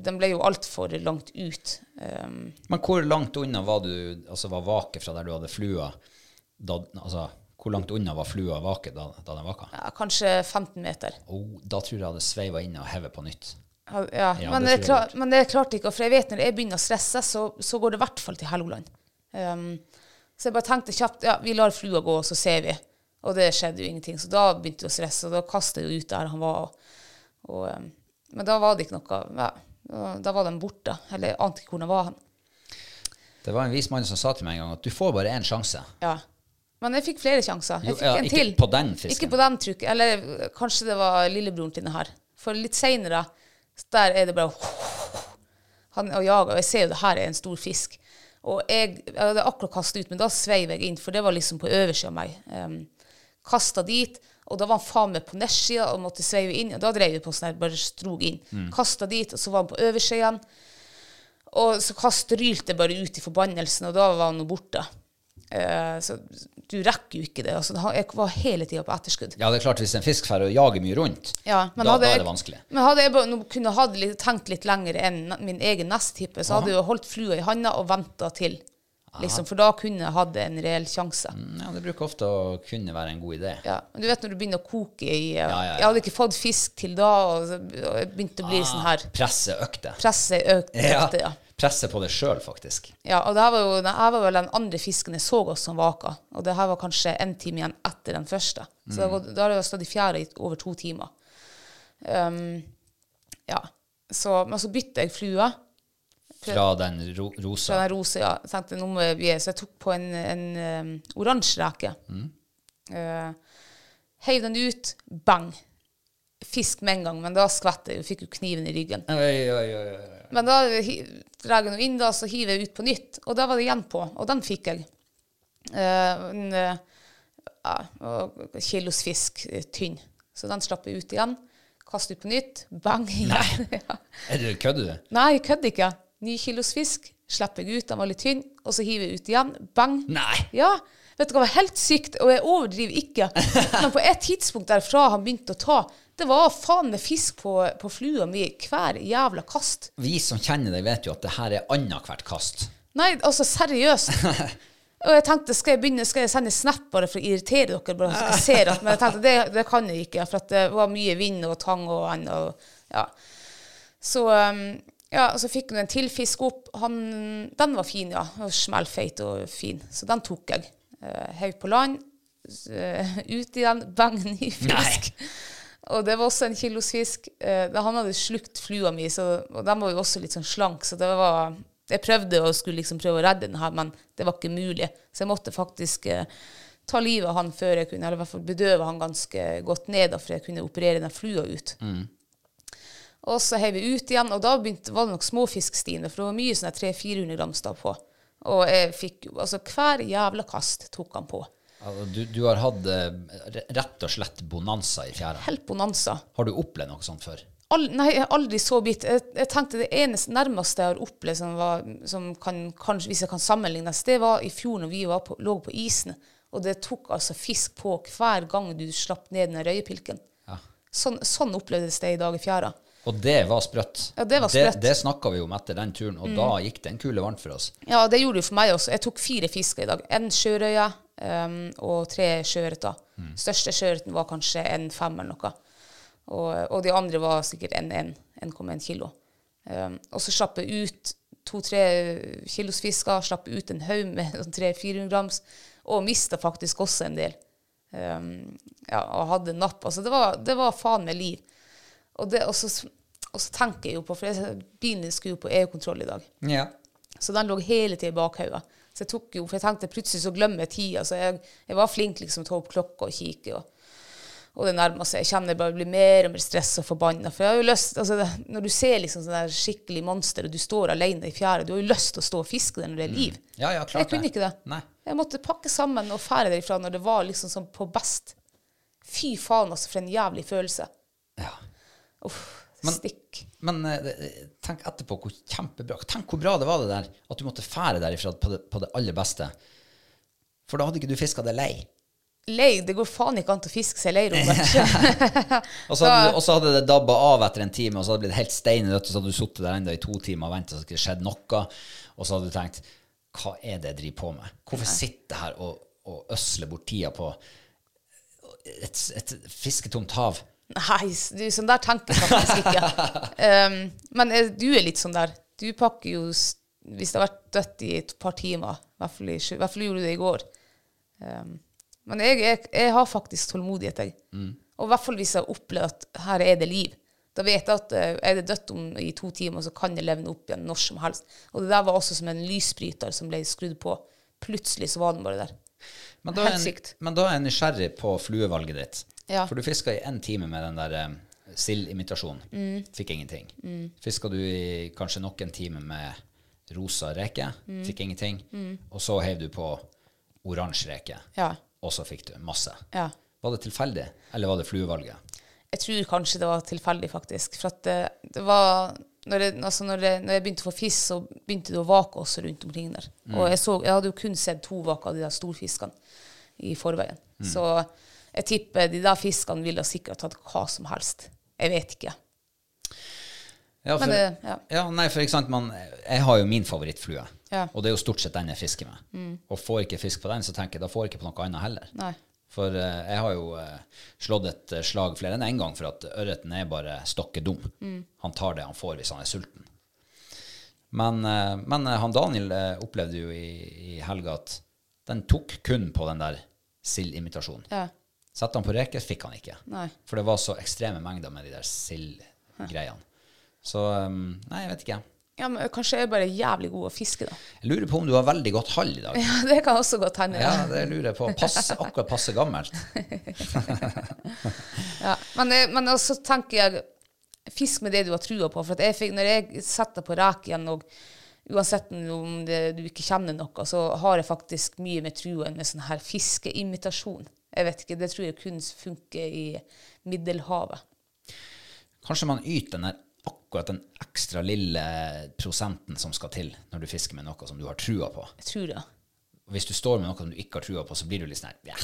Den ble jo altfor langt ut. Um, Men hvor langt unna var du, altså var vake fra der du hadde flua? Da, altså, hvor langt unna var flua vake da, da den vaka? ja, kanskje 15 meter. Oh, da tror jeg jeg hadde sveiva inn og hevet på nytt. Ja, ja. Ja, men, det jeg klar, men det klarte ikke, for jeg vet når jeg begynner å stresse, så, så går det i hvert fall til Helgoland. Um, så jeg bare tenkte kjapt ja, vi lar flua gå, og så ser vi. Og det skjedde jo ingenting. Så da begynte jeg å stresse, og da kastet jeg jo ut der han var. Og, og, um, men da var det ikke noe ja, da- var den borte. Eller jeg ante ikke hvor de var. han Det var en vis mann som sa til meg en gang at du får bare én sjanse. Ja. Men jeg fikk flere sjanser. Jeg Jo, fikk ja, en ikke til. på den fisken. Ikke på den, trukken. Eller kanskje det var lillebroren til den her. For litt seinere, der er det bare Han og jager, og jeg ser jo det her er en stor fisk. Og jeg, jeg hadde akkurat kastet ut, men da sveiv jeg inn, for det var liksom på øversida av meg. Um, Kasta dit, og da var han faen meg på nedsida og måtte sveive inn. Og da drev vi på sånn her, bare strog inn. Mm. Kasta dit, og så var han på øversida igjen. Og så kast rylte jeg bare ut i forbannelsen, og da var han nå borte. Uh, så du rekker jo ikke det. Altså, jeg var hele tida på etterskudd. Ja, det er klart hvis en fisk får jager mye rundt, Ja, men da, hadde da jeg- er det vanskelig. Men hadde jeg bare, kunne hadde litt, tenkt litt lenger enn min egen nesttippe, så hadde jeg jo holdt flua i handa og venta til. Liksom, for da kunne jeg hatt en reell sjanse. Mm, Ja, det bruker ofte å kunne være en god idé. Ja, men du vet når du begynner å koke i ja, ja. Jeg hadde ikke fått fisk til da, og, jeg begynte å bli sånn her Presse økte. Presset økte, Ja, presse på det sjøl, faktisk. Ja, og det her var jo her var vel den andre fisken jeg så oss som vaka. Og det her var kanskje en time igjen etter den første. Så da, da har jeg stått i fjæra i over to timer. Um, ja. Så, men så bytta jeg flue Fra den ro rosa. fra den rosa. Ja. Jeg nå må jeg så jeg tok på en, en um, oransje reke. Uh, heiv den ut. Bang! Fisk med en gang, men da skvatt jeg. Fikk jo kniven i ryggen. Oi, oi, oi. Men da drar jeg den inn, da, så hiver jeg ut på nytt. Og da var det igjen på, og den fikk jeg. Uh, en uh, kilos fisk, tynn. Så den slapp jeg ut igjen. Kaste ut på nytt. Bang! igjen. ja. Er du, kødder du? Nei, jeg kødder ikke. Ni kilos fisk. Slipper jeg ut, den var litt tynn. Og så hiver jeg ut igjen. Bang! Nei! Ja, vet du hva, det var helt sykt, og jeg overdriver ikke. Men på et tidspunkt derfra han begynte å ta, det var faen med fisk på, på flua mi hver jævla kast. Vi som kjenner deg, vet jo at det her er annethvert kast. Nei, altså seriøst. Og jeg tenkte, skal jeg begynne, skal jeg sende snap bare for å irritere dere? bare så jeg ser at, Men jeg tenkte, det, det kan jeg ikke, for det var mye vind og tang og annet. Og, ja. Så, um, ja, og så fikk hun en til fisk opp. Han, den var fin, ja. Og Smellfeit og fin. Så den tok jeg. Uh, på land. ut i igjen. Bang, ny fisk. Nei. Og det var også en kilos fisk. Eh, han hadde slukt flua mi, så, og den var jo også litt sånn slank, så det var Jeg prøvde å skulle liksom prøve å redde den her, men det var ikke mulig. Så jeg måtte faktisk eh, ta livet av han før jeg kunne, eller i hvert fall bedøve han ganske godt ned, for jeg kunne operere den flua ut. Og så heiv vi ut igjen, og da begynte, var det nok småfiskstiene, for det var mye sånn 300-400 gram stav på. Og jeg fikk Altså, hver jævla kast tok han på. Du, du har hatt eh, rett og slett bonanza i fjæra. Helt bonanza. Har du opplevd noe sånt før? All, nei, jeg har aldri så bitt. Jeg, jeg tenkte det eneste nærmeste jeg har opplevd som, var, som kan, kanskje, hvis jeg kan sammenlignes, det var i fjor når vi var på, lå på isen. Og det tok altså fisk på hver gang du slapp ned den røyepilken. Ja. Sånn, sånn opplevdes det i dag i fjæra. Og det var sprøtt. Ja, det var sprøtt. Det, det snakka vi om etter den turen, og da gikk det en kule varmt for oss. Ja, det gjorde det for meg også. Jeg tok fire fisker i dag. En sjørøye, um, og tre sjøørreter. Største sjøørreten var kanskje en fem eller noe. Og, og de andre var sikkert en 1,1 kilo. Um, og så slapp jeg ut to-tre kilos fisker, slapp ut en haug med sånn 300-400 grams, og mista faktisk også en del. Um, ja, og hadde napp. Altså, det var, det var faen meg liv. Og, det, og, så, og så tenker jeg jo på For jeg, bilen skulle jo på EU-kontroll i dag. Ja. Så den lå hele tida i bakhodet. Så jeg tok jo, for jeg tenkte plutselig så glemmer jeg tida. Så jeg, jeg var flink liksom til å ta opp klokka og kikke. Og, og det nærmer seg. Jeg kjenner jeg bare blir mer og mer stressa og forbanna. For jeg har jo lyst, altså det, når du ser liksom sånn der skikkelig monster, og du står alene i fjæra, du har jo lyst til å stå og fiske der når det er liv. Ja, ja, klart jeg kunne det. ikke det. Nei. Jeg måtte pakke sammen og fære derifra når det var liksom sånn på best. Fy faen, altså, for en jævlig følelse. Ja. Uff, Men- stikk. Men eh, tenk etterpå hvor kjempebra Tenk hvor bra det var det der at du måtte fære derifra på det, på det aller beste. For da hadde ikke du fiska det lei. Lei, det går faen ikke an å fiske seg lei, Robert. Og så hadde, og så hadde det dabba av etter en time, og så hadde det blitt helt steinrødt, og så hadde du sittet der ennå i to timer og venta, så det ikke skjedd noe. Og så hadde du tenkt Hva er det jeg driver på med? Hvorfor sitter jeg her og, og øsler bort tida på et, et fisketomt hav? Nei, du, sånn der tenker jeg faktisk ikke. Um, men eh, du er litt sånn der. Du pakker jo Hvis det har vært dødt i et par timer, i hvert fall, i, hvert fall gjorde du det i går. Um, men jeg, jeg, jeg har faktisk tålmodighet, jeg. Og i hvert fall hvis jeg opplever at her er det liv. Da vet jeg at eh, er det dødt om i to timer, så kan jeg levne opp igjen når som helst. Og det der var også som en lysbryter som ble skrudd på. Plutselig så var den bare der. Men da, er Helt sykt. men da er jeg nysgjerrig på fluevalget ditt. Ja. For du fiska i én time med den der um, sildimitasjonen. Mm. Fikk ingenting. Mm. Fiska du i kanskje nok en time med rosa reke. Mm. Fikk ingenting. Og så heiv du på oransje reke. Ja. Og så fikk du masse. Ja. Var det tilfeldig, eller var det fluevalget? Jeg tror kanskje det var tilfeldig, faktisk. For at det, det var når jeg, altså når, jeg, når jeg begynte å få fisk, så begynte det å vake også rundt omkring der. Og jeg, så, jeg hadde jo kun sett to vaker av de der storfiskene i forveien. Så jeg tipper de der fiskene ville sikkert tatt hva som helst. Jeg vet ikke. Ja, for, det- ja. nei, for sant, man, jeg har jo min favorittflue. Ja. Mm. Og det er jo stort sett den jeg fisker med. Og får ikke fisk på den, så tenker jeg da får jeg ikke på noe annet heller. Nei. For uh, jeg har jo uh, slått et eh, slag flere enn én en gang for at ørreten er bare stokke dum. Mm. Han tar det han får hvis han er sulten. Men, uh, men han Daniel opplevde jo i, i helga at den tok kun på den der sildimitasjonen. Ja. Sette han på reker, fikk han ikke. Nei. For det var så ekstreme mengder med de der sildgreiene. Så um, Nei, jeg vet ikke. Ja, men kanskje jeg er bare jævlig god å fiske, da. Jeg lurer på om du har veldig godt hall i dag. Ja, det kan også godt hende. Ja, Ja. det lurer jeg på. Pass, akkurat passe gammelt. Ja. Men, eh, men også tenker jeg fisk med det du har trua på. For jeg fikk, når jeg setter på rek igjen, og uansett om det, du ikke kjenner noe, så har jeg faktisk mye med trua enn med sånn her fiskeimitasjon. Jeg vet ikke, Det tror jeg kun funker i Middelhavet. Kanskje man yter den der akkurat den ekstra lille prosenten som skal til når du fisker med noe som du har trua på. Jeg tror det. Hvis du står med noe som du ikke har trua på, så blir du litt sånn her,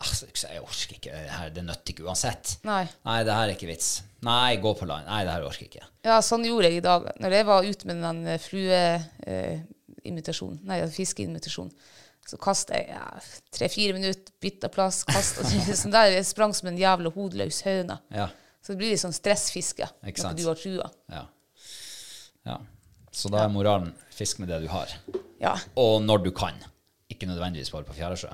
altså, jeg orker ikke, det her, det nytter ikke uansett. Nei. Nei, det her er ikke vits. Nei, gå på land. Nei, det her orker jeg ikke. Ja, sånn gjorde jeg i dag. Når jeg var ute med den flueimitasjonen, nei, fiskeimitasjonen, så kastet jeg ja, tre-fire minutter, bytta plass, kastet sånn der. Jeg sprang som en jævla hodeløs høne. Ja, Så det blir litt sånn stressfiske. Noe du har trua. ja. ja. Så da er moralen fisk med det du har. Ja. Og når du kan. Ikke nødvendigvis bare på fjæresjø.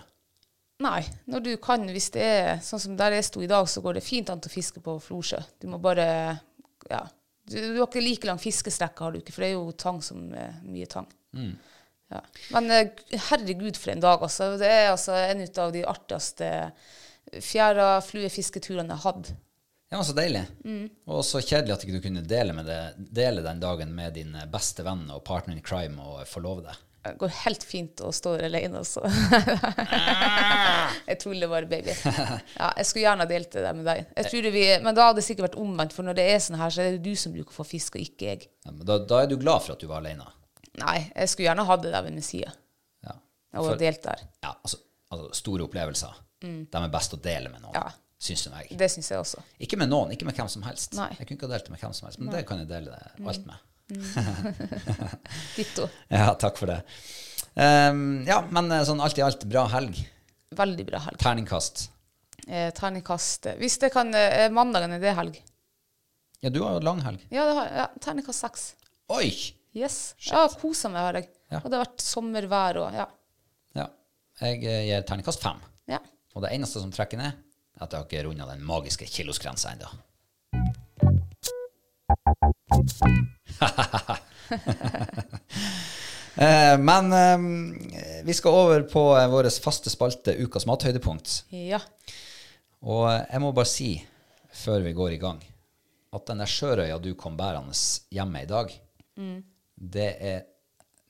Nei, når du kan, hvis det er sånn som der jeg sto i dag, så går det fint an å fiske på Florsjø. Du må bare Ja. Du, du har ikke like lang fiskestrekke, har du ikke, for det er jo tang som er mye tang. Ja. Men eh, herregud, for en dag, altså. Det er altså en av de artigste fjæra fluefisketurene jeg har hatt. Ja, så deilig. Og så kjedelig at ikke du kunne dele, med det, dele den dagen med din beste venn og partner in crime og forlove deg. Det går helt fint å stå alene, altså. jeg tuller bare, baby. Ja, jeg skulle gjerne delt det der med deg. Tror vi, men da hadde det sikkert vært omvendt, for når det er sånn her, så er det du som bruker å få fisk, og ikke jeg. Ja, men da, da er du glad for at du var alene. Nei, jeg skulle gjerne hatt det der ved side. Ja. Og For- delt der. ja, altså, altså store opplevelser. De er best å dele med noen, Ja. syns meg. Det syns jeg også. Ikke med noen, ikke med hvem som helst. Nei. Jeg kunne ikke ha delt det med hvem som helst, men det kan jeg dele det alt med. Ditto. Ja, takk for det. Um, ja, men eh, sånn alt i alt, bra helg. Veldig bra helg. Terningkast. Eh, Terningkast Hvis det kan eh, Mandagen er det helg. Ja, du har jo lang helg. Ja, det har, ja terningkast seks. Oi! Yes. jeg har kosa meg, har jeg. Ja. Og det har vært sommervær og ja. Ja. Jeg eh, gir terningkast fem. ja. Og det eneste som trekker ned, er at jeg har ikke runda den magiske kilosgrensa ennå. Eh, Men eh, vi skal over på eh, vår faste spalte Ukas mathøydepunkt. Ja. Og eh, jeg må bare si, før vi går i gang, at den der sjørøya du kom bærende hjemme i dag, det er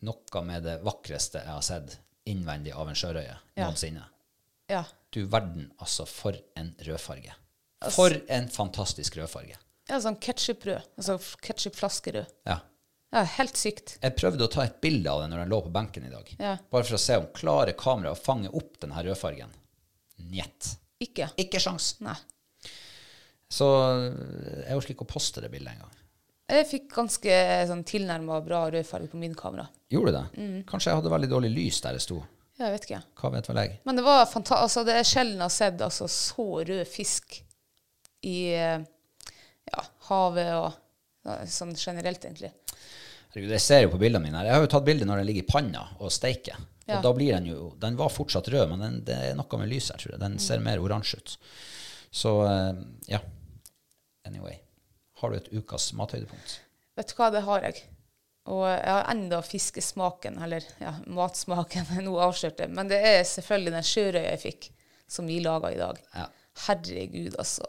noe med det vakreste jeg har sett innvendig av en sjørøye Ja. noensinne. ja. Du verden, altså, for en rødfarge. For en fantastisk rødfarge. Ja, sånn ketsjuprød. Altså ketsjupflaskerød. Ja. Ja, helt sykt. Jeg prøvde å ta et bilde av det når den lå på benken i dag. Ja. Bare for å se om klarer kameraet å fange opp denne rødfargen. Njet. Ikke. Ikke sjans. Nei. Så jeg orker ikke å poste det bildet engang. Jeg fikk ganske sånn tilnærma bra rødfarge på min kamera. Gjorde du det? Mm. Kanskje jeg hadde veldig dårlig lys der jeg sto. Ja, jeg vet ikke. Hva vet vel jeg? Men det var altså, det er sjelden jeg har sett altså, så rød fisk i eh, ja, havet og sånn generelt, egentlig. Herregud, jeg ser jo på bildene mine her. Jeg har jo tatt bilde når den ligger i panna og steiker. Ja. Og da blir den jo Den var fortsatt rød, men den, det er noe med lyset her, tror jeg. Den ser mer oransje ut. Så eh, ja. Anyway. Har du et ukas mathøydepunkt? Vet du hva, det har jeg. Og jeg har enda fiskesmaken, eller ja, matsmaken, nå avslørt det. Men det er selvfølgelig den sjørøya jeg fikk, som vi laga i dag. Ja. Herregud, altså.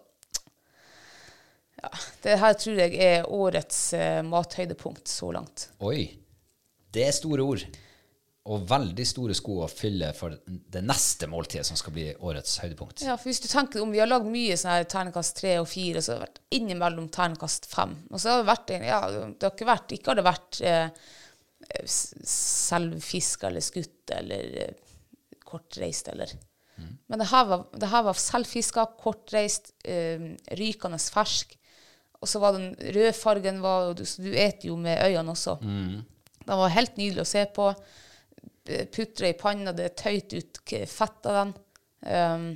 Ja, det her tror jeg er årets eh, mathøydepunkt så langt. Oi. Det er store ord. Og veldig store sko å fylle for det neste måltidet som skal bli årets høydepunkt. Ja, for hvis du tenker om Vi har lagd mye sånn her ternekast tre og fire, så har det vært innimellom ternekast fem. Og så har det vært ja, det har ikke vært Ikke har det vært eh, s- selvfiska eller skutt eller eh, kortreist eller Men det her var, det her var selvfiska, kortreist, eh, rykende fersk. Og så var den rødfargen var, du, så du et jo med øynene også. Den var helt nydelig å se på. Putre i panna, det tøyt ut fett av den. Um,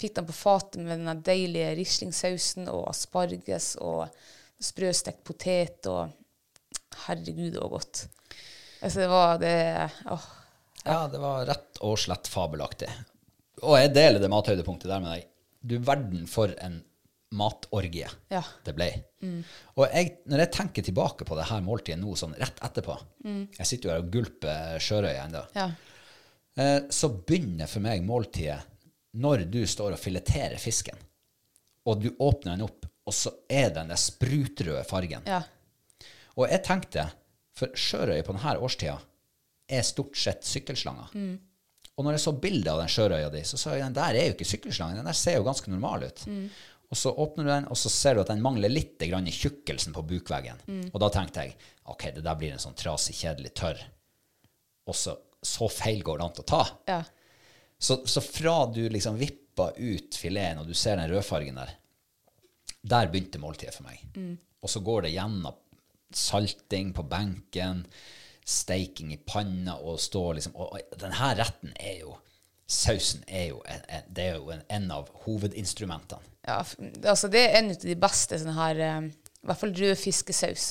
fikk den på fatet med den deilige rislingsausen og asparges og sprøstekt potet og Herregud, det var godt. Altså, det var det åh. Ja, det var rett og slett fabelaktig. Og jeg deler det mathøydepunktet der med deg. Du verden for en matorgie Ja. det ble. Og jeg, når jeg tenker tilbake på det her måltidet nå, sånn rett etterpå Jeg sitter jo her og gulper sjørøye ennå. Ja. Eh, så begynner for meg måltidet når du står og fileterer fisken, og du åpner den opp, og så er den der sprutrøde fargen. ja. Og jeg tenkte, for sjørøye på denne årstida er stort sett sykkelslanger. Og når jeg så bildet av den sjørøya di, så sa jeg den der er jo ikke sykkelslangen, den der ser jo ganske normal ut. Og så åpner du den, og så ser du at den mangler litt grann i tjukkelsen på bukveggen. Og da tenkte jeg ok, det der blir en sånn trasig, kjedelig tørr. Og så, så feil går det an å ta. ja. Så, så fra du liksom vippa ut fileten, og du ser den rødfargen der, der begynte måltidet for meg. Og så går det gjennom salting på benken, steiking i panna, og stå liksom Og, og denne retten er jo Sausen er jo, en, en, det er jo en, en av hovedinstrumentene. Ja. Altså, det er en av de beste som har eh, I hvert fall rød fiskesaus.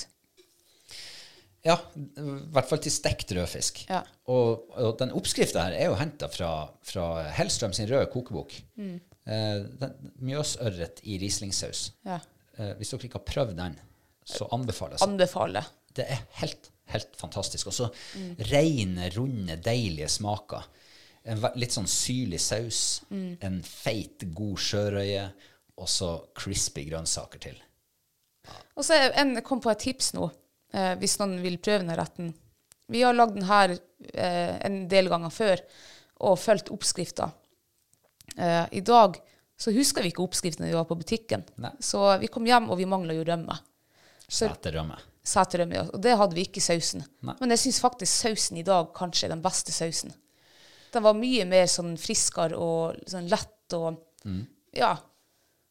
Ja, i hvert fall til stekt rødfisk. Ja. Og, og den oppskrifta her er jo henta fra, fra Hellstrøm sin røde kokebok. Eh, Mjøsørret i rislingsaus. Ja. Eh, hvis dere ikke har prøvd den, så anbefales den. Anbefaler. Det er helt, helt fantastisk. Og så rene, runde, deilige smaker. En litt sånn syrlig saus, en feit, god sjørøye, og så crispy grønnsaker til. Og så en, kom på et tips nå, eh, hvis noen vil prøve denne retten. Vi har lagd den her eh, en del ganger før, og fulgt oppskrifta. Eh, I dag så husker vi ikke oppskriften når vi var på butikken. Nei. Så vi kom hjem, og vi mangla jo rømme. Seterrømme. Seterrømme, ja. Og det hadde vi ikke i sausen. Nei. Men jeg syns faktisk sausen i dag kanskje er den beste sausen. Den var mye mer sånn friskere og sånn lett og Ja.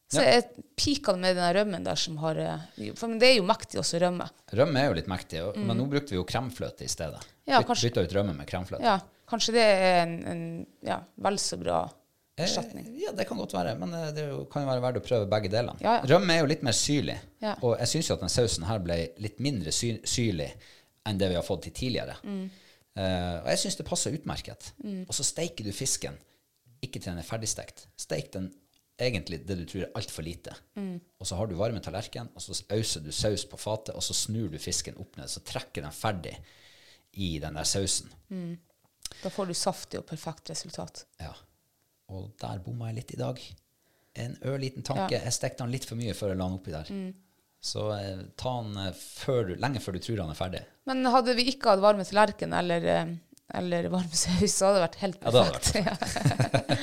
Så Ja. pika med den rømmen der som har eh, For det er jo mektig også, rømme. Rømme er jo litt mektig, og, men nå brukte vi jo kremfløte i stedet. Mm. Ja, Byt- Bytta ut rømme med kremfløte. Ja, Kanskje det er en, en ja, vel så bra erstatning. Eh, ja, det kan godt være, men eh, det jo- kan jo være verdt å prøve begge delene. Ja. Rømme er jo litt mer syrlig, og jeg syns jo at den sausen her ble litt mindre syr syrlig enn det vi har fått til tidligere. Mm. Eh, og jeg syns det passer utmerket. Og så steiker du fisken ikke til den er ferdigstekt. Steik den egentlig det du tror er altfor lite. Mm. Og så har du varme tallerken, og så auser du saus på fatet, og så snur du fisken opp ned, så trekker den ferdig i den der sausen. Da får du saftig og perfekt resultat. Ja. Og der bomma jeg litt i dag. En ørliten tanke. Ja. Jeg stekte den litt for mye før jeg la den oppi der. Så eh, ta den eh, før du, lenge før du tror han er ferdig. Men hadde vi ikke hatt varme tallerken eller, eh, eller varm saus, så hadde det vært helt perfekt. Ja.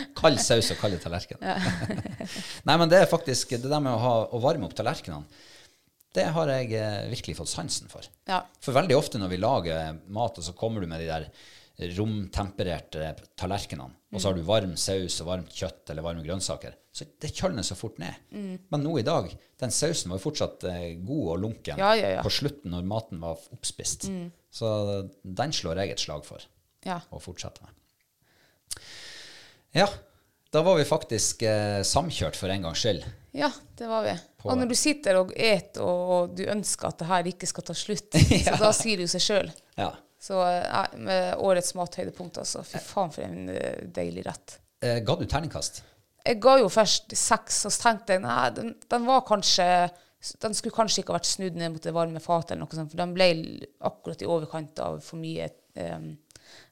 Kald saus og kald tallerken. Nei, men det er faktisk det der med å, ha, å varme opp tallerkenene. Det har jeg eh, virkelig fått sansen for. Ja. For veldig ofte når vi lager mat, og så kommer du med de der romtempererte tallerkenene, og så har du varm saus og varmt kjøtt eller varme grønnsaker, så det kjølner så fort ned. Men nå i dag, den sausen var jo fortsatt eh, god og lunken Ja, på slutten når maten var oppspist. Så den slår jeg et slag for ja. å fortsette med. Ja, da var vi faktisk eh, samkjørt for en gangs skyld. Ja, det var vi. På- Og når du sitter og et og, og du ønsker at det her ikke skal ta slutt, så da sier det jo seg sjøl. Ja. Så eh, med årets mathøydepunkt, altså. Fy faen, for en eh, deilig rett. Eh, ga du terningkast? Jeg ga jo først seks, og så tenkte jeg nei, den, den var kanskje Den skulle kanskje ikke ha vært snudd ned mot det varme fatet, eller noe sånt, for den ble akkurat i overkant av for mye um,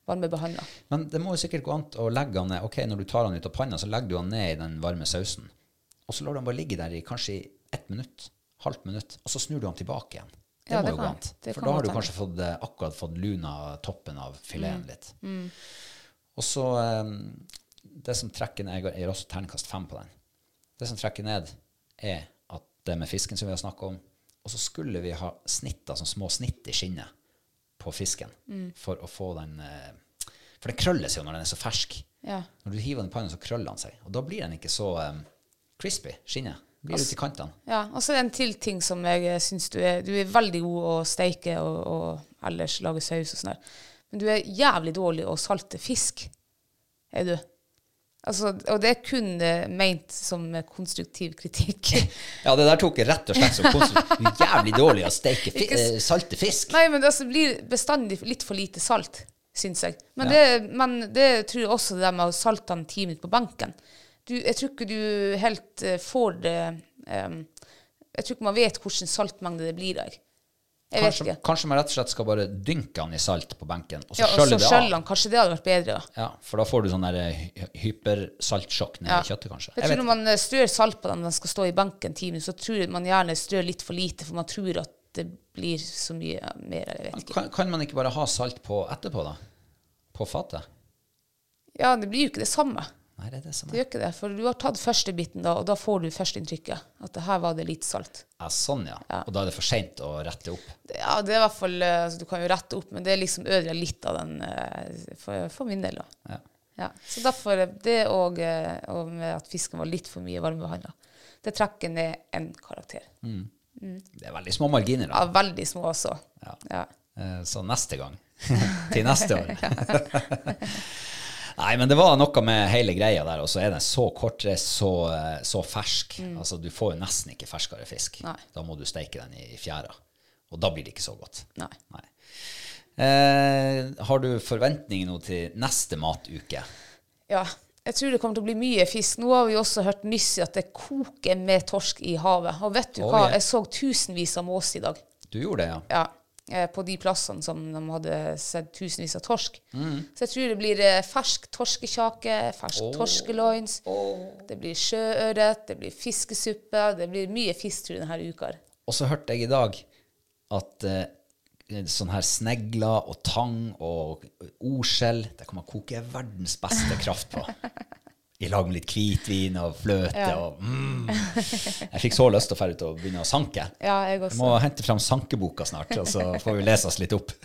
varmebehandla. Men det må jo sikkert gå an å legge han ned. Ok, Når du tar han ut av panna, så legger du han ned i den varme sausen. Og så lar du han bare ligge der i kanskje ett minutt, halvt minutt, og så snur du han tilbake igjen. Det Ja, må det jo gå an. For da har du kanskje fått, eh, akkurat fått luna toppen av fileten Mm. litt. Og så eh, Det som trekker ned Jeg gir også terningkast fem på den. Det som trekker ned, er at det med fisken som vi har snakka om Og så skulle vi ha snitta sånn små snitt i skinnet på fisken Mm. for å få den eh, For den krølles jo når den er så fersk. Ja. Når du hiver den i pannen, så krøller den seg. Og da blir den ikke så um, crispy, skinnet. Blir ute i kantene. ja. Og så er det en til ting som jeg syns du er Du er veldig god å steike og, og ellers lage saus og sånn der. Men du er jævlig dårlig å salte fisk. Er du? Altså, og det er kun meint ment som eh, konstruktiv kritikk. Ja, det der tok jeg rett og slett som konstruktivt. Er jævlig dårlig å steike fi eh, salte fisk. Nei, men det altså blir bestandig litt for lite salt, syns jeg. Men, Ja. det, men det tror jeg også det der med å salte den ti minutter på benken. Du, jeg tror ikke du helt eh, får det um, Jeg tror ikke man vet hvilken saltmengde det blir der. Jeg vet Kanskje, ikke. kanskje man rett og slett skal bare dynke den i salt på benken, og så Ja, skjølle det av. Han. Kanskje det hadde vært bedre. Ja, for da får du sånn eh, hypersaltsjokk ned Ja. i kjøttet, kanskje. Jeg Jeg tror Når man eh, strør salt på den når den skal stå i benken ti minutter, så tror man gjerne strør litt for lite, for man tror at det blir så mye mer. Jeg vet ikke. Kan, kan man ikke bare ha salt på etterpå, da? På fatet? Ja, det blir jo ikke det samme. Nei, det er det som er. Du gjør ikke det, for du har tatt første biten da, og da får du førsteinntrykket. At det her var det litt salt. ja, Sånn, ja. Og da er det for seint å rette opp. Ja, det er i hvert fall, eh, altså, Du kan jo rette opp, men det liksom ødelegger litt av den eh, for, for min del. da. Ja. Ja, så derfor eh, det og, og med at fisken var litt for mye varmebehandla, det trekker ned en karakter. Det er veldig små marginer, da. Ja, veldig små også. Ja. Ja. Så neste gang. Til neste år. Nei, men det var noe med hele greia der, og så er den så kortreist, så, eh, så fersk. Altså, du får jo nesten ikke ferskere fisk. Nei. Da må du steike den i, i fjæra. Og da blir det ikke så godt. Nei. Nei. Eh, har du forventninger nå til neste matuke? ja. Jeg tror det kommer til å bli mye fisk. Nå har vi også hørt nyss at det koker med torsk i havet. Og vet du hva? Jeg så tusenvis av mås i dag. Du gjorde det, ja? Ja, på de plassene som de hadde sett tusenvis av torsk. Mm. Så jeg tror det blir eh, fersk torskekjake, fersk torskeloins, det blir sjøørret, det blir fiskesuppe, det blir mye fisk tror jeg denne uka. Og så hørte jeg i dag at eh, sånn her snegler og tang og oskjell det kan man koke verdens beste kraft på. I lag med litt hvitvin og fløte Ja. og mm. Jeg fikk så lyst til å dra ut og begynne å sanke. Ja, jeg Jeg må hente fram sankeboka snart, og så får vi lese oss litt opp.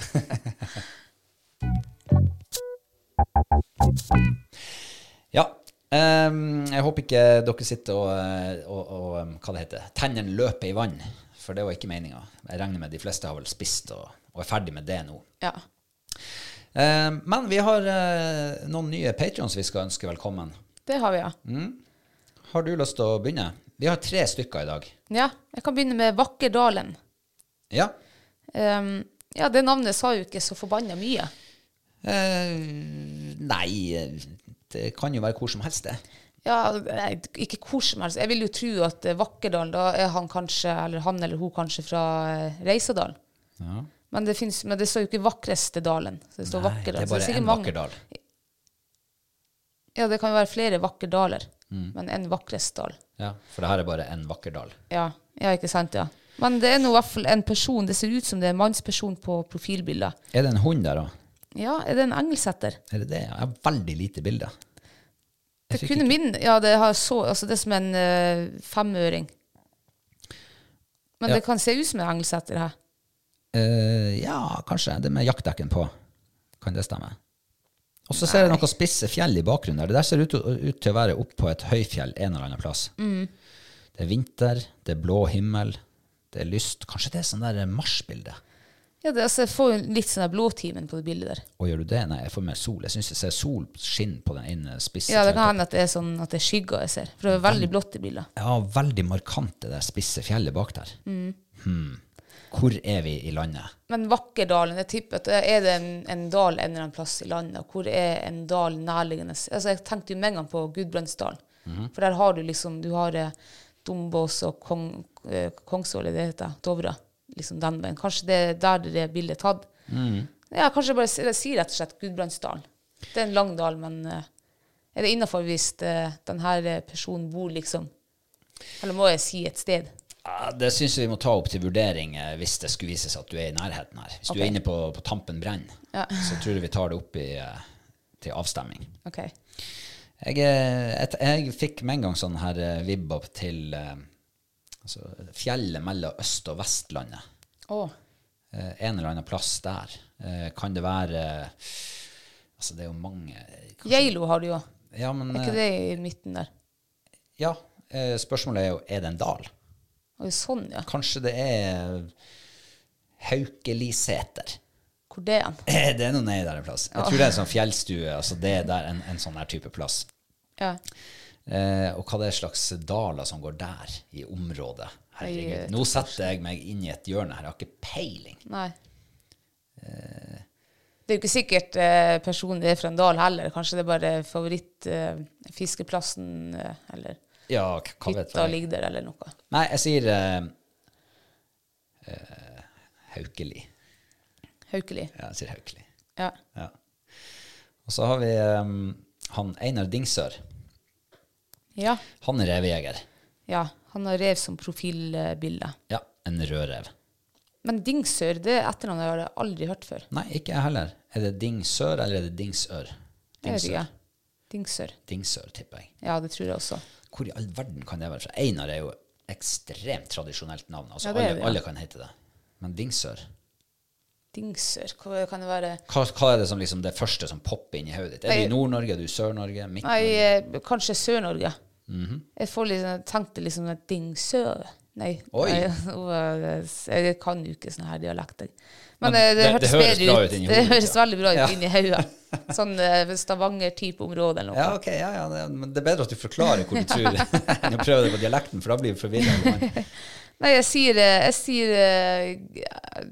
ja. Um, jeg håper ikke dere sitter og, og, og um, hva det heter, tennene løper i vann, for det var ikke meninga. Jeg regner med de fleste har vel spist og, og er ferdig med det nå. Ja. Um, men vi har uh, noen nye patrons vi skal ønske velkommen. Det har vi, ja. Har du lyst til å begynne? Vi har tre stykker i dag. Ja, jeg kan begynne med Vakkerdalen. Ja. Um, ja, det navnet sa jo ikke så forbanna mye. Uh, nei, det kan jo være hvor som helst, det. Ja, nei, ikke hvor som helst. Jeg vil jo tro at eh, Vakkerdalen, da er han kanskje, eller han eller hun kanskje fra eh, Reisadalen. Ja. Men det, finnes, men det står jo ikke Vakreste dalen. Så det står Nei, det er bare én en mange- vakker dal. Ja, det kan jo være flere vakkerdaler, Mm. men en Vakrestdal. Ja, for det her er bare en vakker dal. Ja, ja, ikke sant, ja. Men det er nå i hvert fall en person, det ser ut som det er en mannsperson på profilbildet. Er det en hund der òg? Ja, er det en engelsetter? Er det det? Jeg har veldig lite bilder. Det fikk kunne min, ja, det, har så, altså det er som en uh, femøring. Men Ja. det kan se ut som en engelsetter her. Uh, ja, kanskje. Det med jaktdekken på. Kan det stemme? Og så ser jeg noen spisse fjell i bakgrunnen der. Det der ser ut, ut til å være opp på et høyfjell en eller annen plass. Mm. Det er vinter, det er blå himmel, det er lyst. Kanskje det er sånn der marsbilde? Ja, det, altså, jeg får litt sånn blåtimen på det bildet der. Og gjør du det? Nei, jeg får mer sol. Jeg syns jeg ser sol skinne på den ene spisse Ja, det kan hende at det er sånn at det er skygger jeg ser. For det er veldig blått i bildet. Ja, veldig markant det der spisse fjellet bak der. Mm. Hmm. Hvor er vi i landet? Men Vakkerdalen, jeg tipper at er det en, en dal en eller annen plass i landet. Hvor er en dal nærliggende? Altså, jeg tenkte jo med en gang på Gudbrandsdalen. For der har du liksom Du har eh, Dombås og Kong, eh, Kongsvoll, det heter, Dovre. Liksom den veien. Kanskje det er der det bildet er tatt. tatt. Ja, kanskje jeg bare sier si rett og slett Gudbrandsdalen. Det er en lang dal, men eh, er det innafor hvis eh, denne personen bor liksom Eller må jeg si et sted? Ja, det syns jeg vi må ta opp til vurdering eh, hvis det skulle vise seg at du er i nærheten her. Hvis du er inne på, på tampen brenn, Ja. så tror jeg vi tar det opp i, eh, til avstemming. OK. Jeg, eh, et, jeg fikk med en gang sånn her vibb opp til altså, fjellet mellom Øst- og Vestlandet. Eh, en eller annen plass der. Kan det være Altså, det er jo mange kanskje- Geilo har du jo. Ja, men Er ikke det i midten der? Ja. Spørsmålet er jo er det en dal. Sånn, ja. Kanskje det er Haukeliseter. Hvor det er? Eh, Det er noe nedi der en plass. Jeg tror det er en sånn fjellstue. altså Det er der en, en sånn her type plass. Ja. Eh, og hva det er slags daler som går der, i området. Herregud. Nå setter jeg meg inn i et hjørne her. Jeg har ikke peiling. Nei. Det er jo ikke sikkert eh, personen er fra en dal heller. Kanskje det er bare favorittfiskeplassen eh, eller Ja, hva vet hytta ligger der, eller noe. Nei, jeg sier eh, eh, Haukeli. Haukeli. Ja, jeg sier Haukeli. Ja. Ja. Og så har vi eh, han Einar Dingsør. ja. Han er revejeger. Ja. Han har rev som profilbilde. Ja, en rødrev. Men Dingsør, det etternavnet har jeg aldri hørt før. Nei, ikke jeg heller. Er det Dingsør, eller er det Dingsør? Dingsør. Dingsør. Dingsør, tipper jeg. Ja, det tror jeg også. Hvor i all verden kan det være fra? Einar er jo ekstremt tradisjonelt navn. Altså, Ja, alle, det, ja. alle kan hete det. Men Dingsør Dingsør, hva kan det være? hva, hva er det som liksom det første som popper inn i hodet ditt? Er du i Nord-Norge, er du i Sør-Norge, Midt-Norge? eh, kanskje Sør-Norge. Mhm. Jeg får liksom, tenkte liksom at Dingsør Nei, nei, eh, jeg kan jo ikke sånne her dialekter. Men, Men det, det, det- det høres bra ut. ut Det høres veldig bra ut Ja. inni hodet. Sånn eh, Stavanger-type område eller noe. Ja, ok, ja, ja, men det er bedre at du forklarer hvor du tror, enn å prøve det på dialekten, for da blir du forvirra. Nei, jeg sier, eh, jeg sier eh,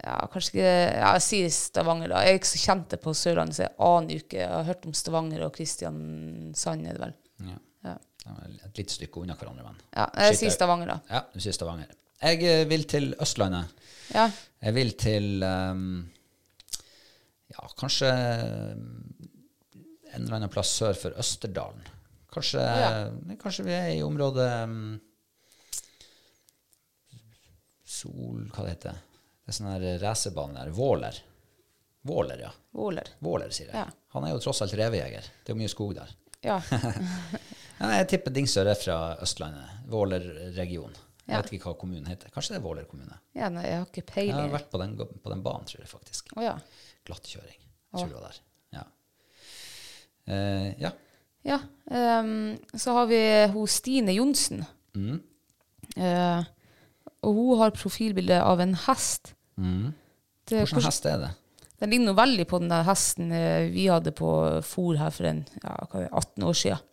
Ja, kanskje ikke Ja, jeg sier Stavanger, da. Jeg er ikke så kjent på Sørlandet, så jeg aner ikke. Jeg har hørt om Stavanger og Kristiansand, er det vel. Ja. Ja, Et lite stykke unna hverandre, men ja jeg Shit, sier Stavanger, da. Ja, du sier Stavanger. Jeg vil til Østlandet. Ja. Jeg vil til ehm, Ja, kanskje ehm, en eller annen plass sør for Østerdalen. Kanskje, ja. kanskje vi er i området um, Sol Hva det heter det? Det er sånn her racerbane der. Våler. Våler, ja. Våler. Våler, sier jeg. Ja. Han er jo tross alt revejeger. Det er jo mye skog der. Ja. Jeg tipper Dingsør er fra Østlandet. Våler-region. Jeg vet ikke hva kommunen heter. Kanskje det er Våler kommune. ja, nei, jeg har ikke Jeg har vært på den, på den banen, tror jeg faktisk. Oh, ja. Glattkjøring. Tror det var der. Ja. Eh, ja. Ja. um, så har vi hun Stine Johnsen. Mm. Eh, og hun har profilbilde av en hest. Mm. Det, Hvilken hest er det? Den ligner veldig på den der hesten eh, vi hadde på fòr her for en, ja, hva er det, 18 år siden.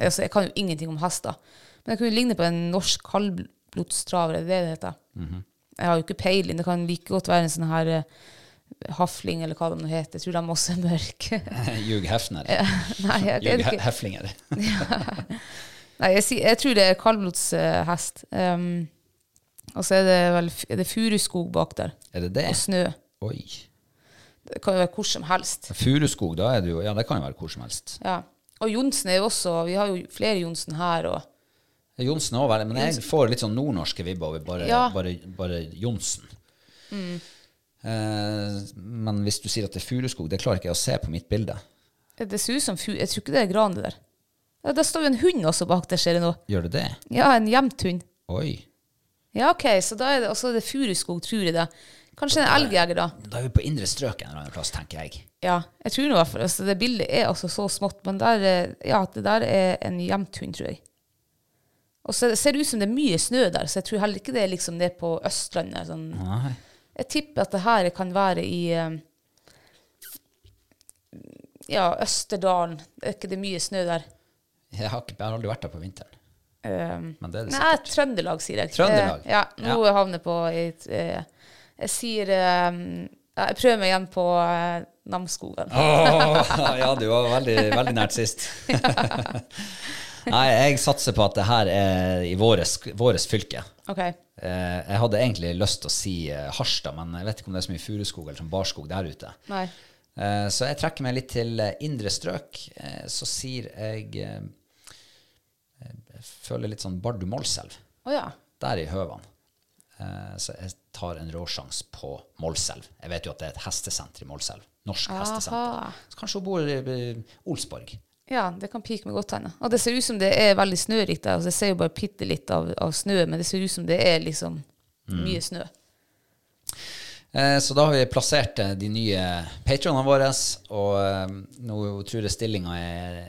Altså, jeg kan jo ingenting om hester, men den kunne ligne på en norsk kaldblodstraver, er det det mm heter? Jeg har jo ikke peiling, det kan like godt være en sånn her eh, hafling, eller hva det nå heter. Jeg tror de også er mørke. Ljug Hefner. Ljug Heflinger. Nei, jeg, jeg tror det er kaldblodshest. Um, og så er det vel er det furuskog bak der, Er det det? og snø. Oi. Det kan jo være hvor som helst. Furuskog, da er det jo Ja, det kan jo være hvor som helst. Ja. Og Johnsen er jo også Vi har jo flere Johnsen her. Og, Johnsen òg, men jeg får litt sånn nordnorske vibber over bare, Ja. bare, bare Johnsen. Eh, men hvis du sier at det er furuskog, det klarer ikke jeg å se på mitt bilde. det ser ut som furu. Jeg tror ikke det er gran, det der. Ja, Der står jo en hund også bak der, ser jeg nå. Gjør det det? Ja, en gjemt hund. Oi. Ja, OK, så da er det også det furuskog, tror jeg det. Kanskje en elgjeger, da. Da er vi på indre strøk en eller annen plass, tenker jeg. Ja, jeg tror nå i hvert fall altså, Det bildet er altså så smått, men der, er- ja, det der er en gjemt hund, tror jeg. Og så ser det ut som det er mye snø der, så jeg tror heller ikke det er liksom ned på Østlandet. Sånn. Nei. Jeg tipper at det her kan være i eh, ja, Østerdalen. Er ikke det mye snø der? Jeg har, ikke, jeg har aldri vært der på vinteren. Um, Men det er det nei, Trøndelag, sier jeg. Trøndelag? Eh, ja, nå Ja. havner jeg på et, eh, Jeg sier eh, Jeg prøver meg igjen på eh, Namsskogan. oh, ja, du var veldig, veldig nært sist. Nei, jeg satser på at det her er i våres, våres fylke. Okay. Eh, jeg hadde egentlig lyst til å si eh, Harstad, men jeg vet ikke om det er så mye furuskog eller sånn barskog der ute. Nei. Eh, så jeg trekker meg litt til eh, indre strøk. Eh, så sier jeg Jeg føler litt sånn Bardu Målselv. Oh, ja. Der i Høvan. Eh, så jeg tar en råsjans på Målselv. Jeg vet jo at det er et hestesenter i Målselv. Norsk hestesenter. Så kanskje hun bor i Olsborg. Ja, det kan pike meg godt henne. Og det ser ut som det er veldig snørikt der. Altså, jeg ser jo bare bitte litt av, av snø, men det ser ut som det er liksom mye snø. Eh, så da har vi plassert eh, de nye patronene våre, og eh, nå tror jeg stillinga er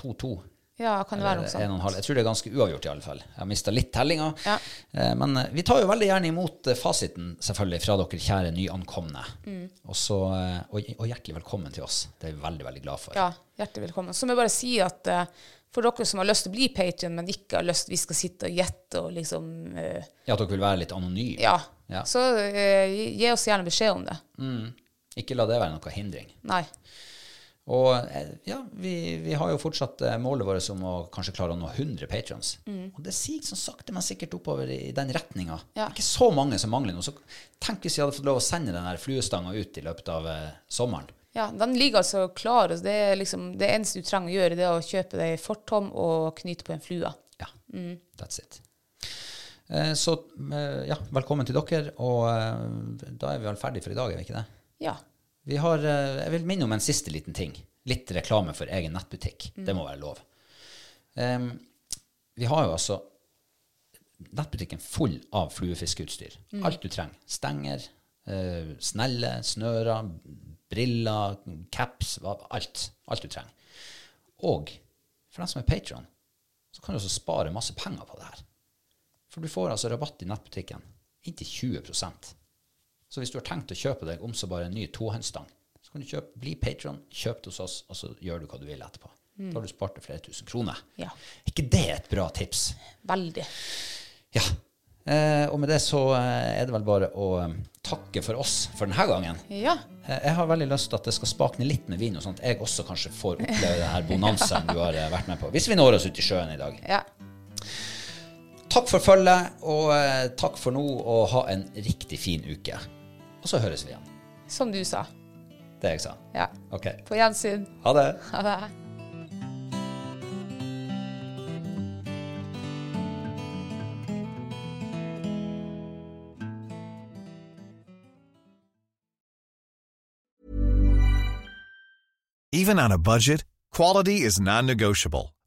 2-2. Ja, kan det være noe en sånt. Jeg tror det er ganske uavgjort, i alle fall. Jeg har mista litt tellinga. Ja. Eh, Men eh, vi tar jo veldig gjerne imot eh, fasiten, selvfølgelig, fra dere kjære nyankomne. Mm. Og, så, eh, og, og hjertelig velkommen til oss. Det er vi veldig, veldig glad for. Ja, hjertelig velkommen. Så må jeg bare si at for dere som har lyst til å bli Patrion, men ikke har lyst vi skal sitte og gjette og liksom uh, Ja, at dere vil være litt anonyme. Ja. Ja. Så uh, gi oss gjerne beskjed om det. Ikke la det være noe hindring. Nei. Og eh, ja, vi, vi har jo fortsatt eh, målet vårt om å kanskje klare å nå 100 patrons. Og det siger sånn sakte, men sikkert oppover i den retninga. Ja. Ikke så mange som mangler nå. Så tenk hvis vi hadde fått lov å sende den fluestanga ut i løpet av eh, sommeren. Ja, den ligger altså klar. og Det, liksom, det eneste du trenger å gjøre, det er å kjøpe deg fortom og knyte på en flue. Ja, that's it. Eh, Så eh, ja, velkommen til dere. Og eh, da er vi vel ferdige for i dag, er vi ikke det? Ja. Vi har, eh, jeg vil minne om en siste liten ting. Litt reklame for egen nettbutikk. Det må være lov. Um, vi har jo altså nettbutikken full av fluefiskeutstyr. Alt du trenger. Stenger, uh, snelle, snører, briller, caps, alt. Alt du trenger. Og for den som er patron, så kan du også spare masse penger på det her. For du får altså rabatt i nettbutikken inntil 20 Så hvis du har tenkt å kjøpe deg om så bare en ny tohåndsstang, så kan du kjøpe, bli patron, kjøp det hos oss, og så gjør du hva du vil etterpå. Da har du spart deg flere tusen kroner. Ja. ikke det et bra tips? Veldig. Ja. Eh, og med det så eh, er det vel bare å eh, takke for oss for denne gangen. Ja. Eh, jeg har veldig lyst til at det skal spakne litt med vin, og sånn at jeg også kanskje får oppleve denne bonanzaen du har eh, vært med på. Hvis vi når oss ut i sjøen i dag. ja. Takk for følget, og eh, takk for nå, og ha en riktig fin uke. Og så høres vi igjen. Som du sa. Det jeg sa. Ja. Ok. På gjensyn. Ha det. Ha det. Even on a budget, quality is non-negotiable.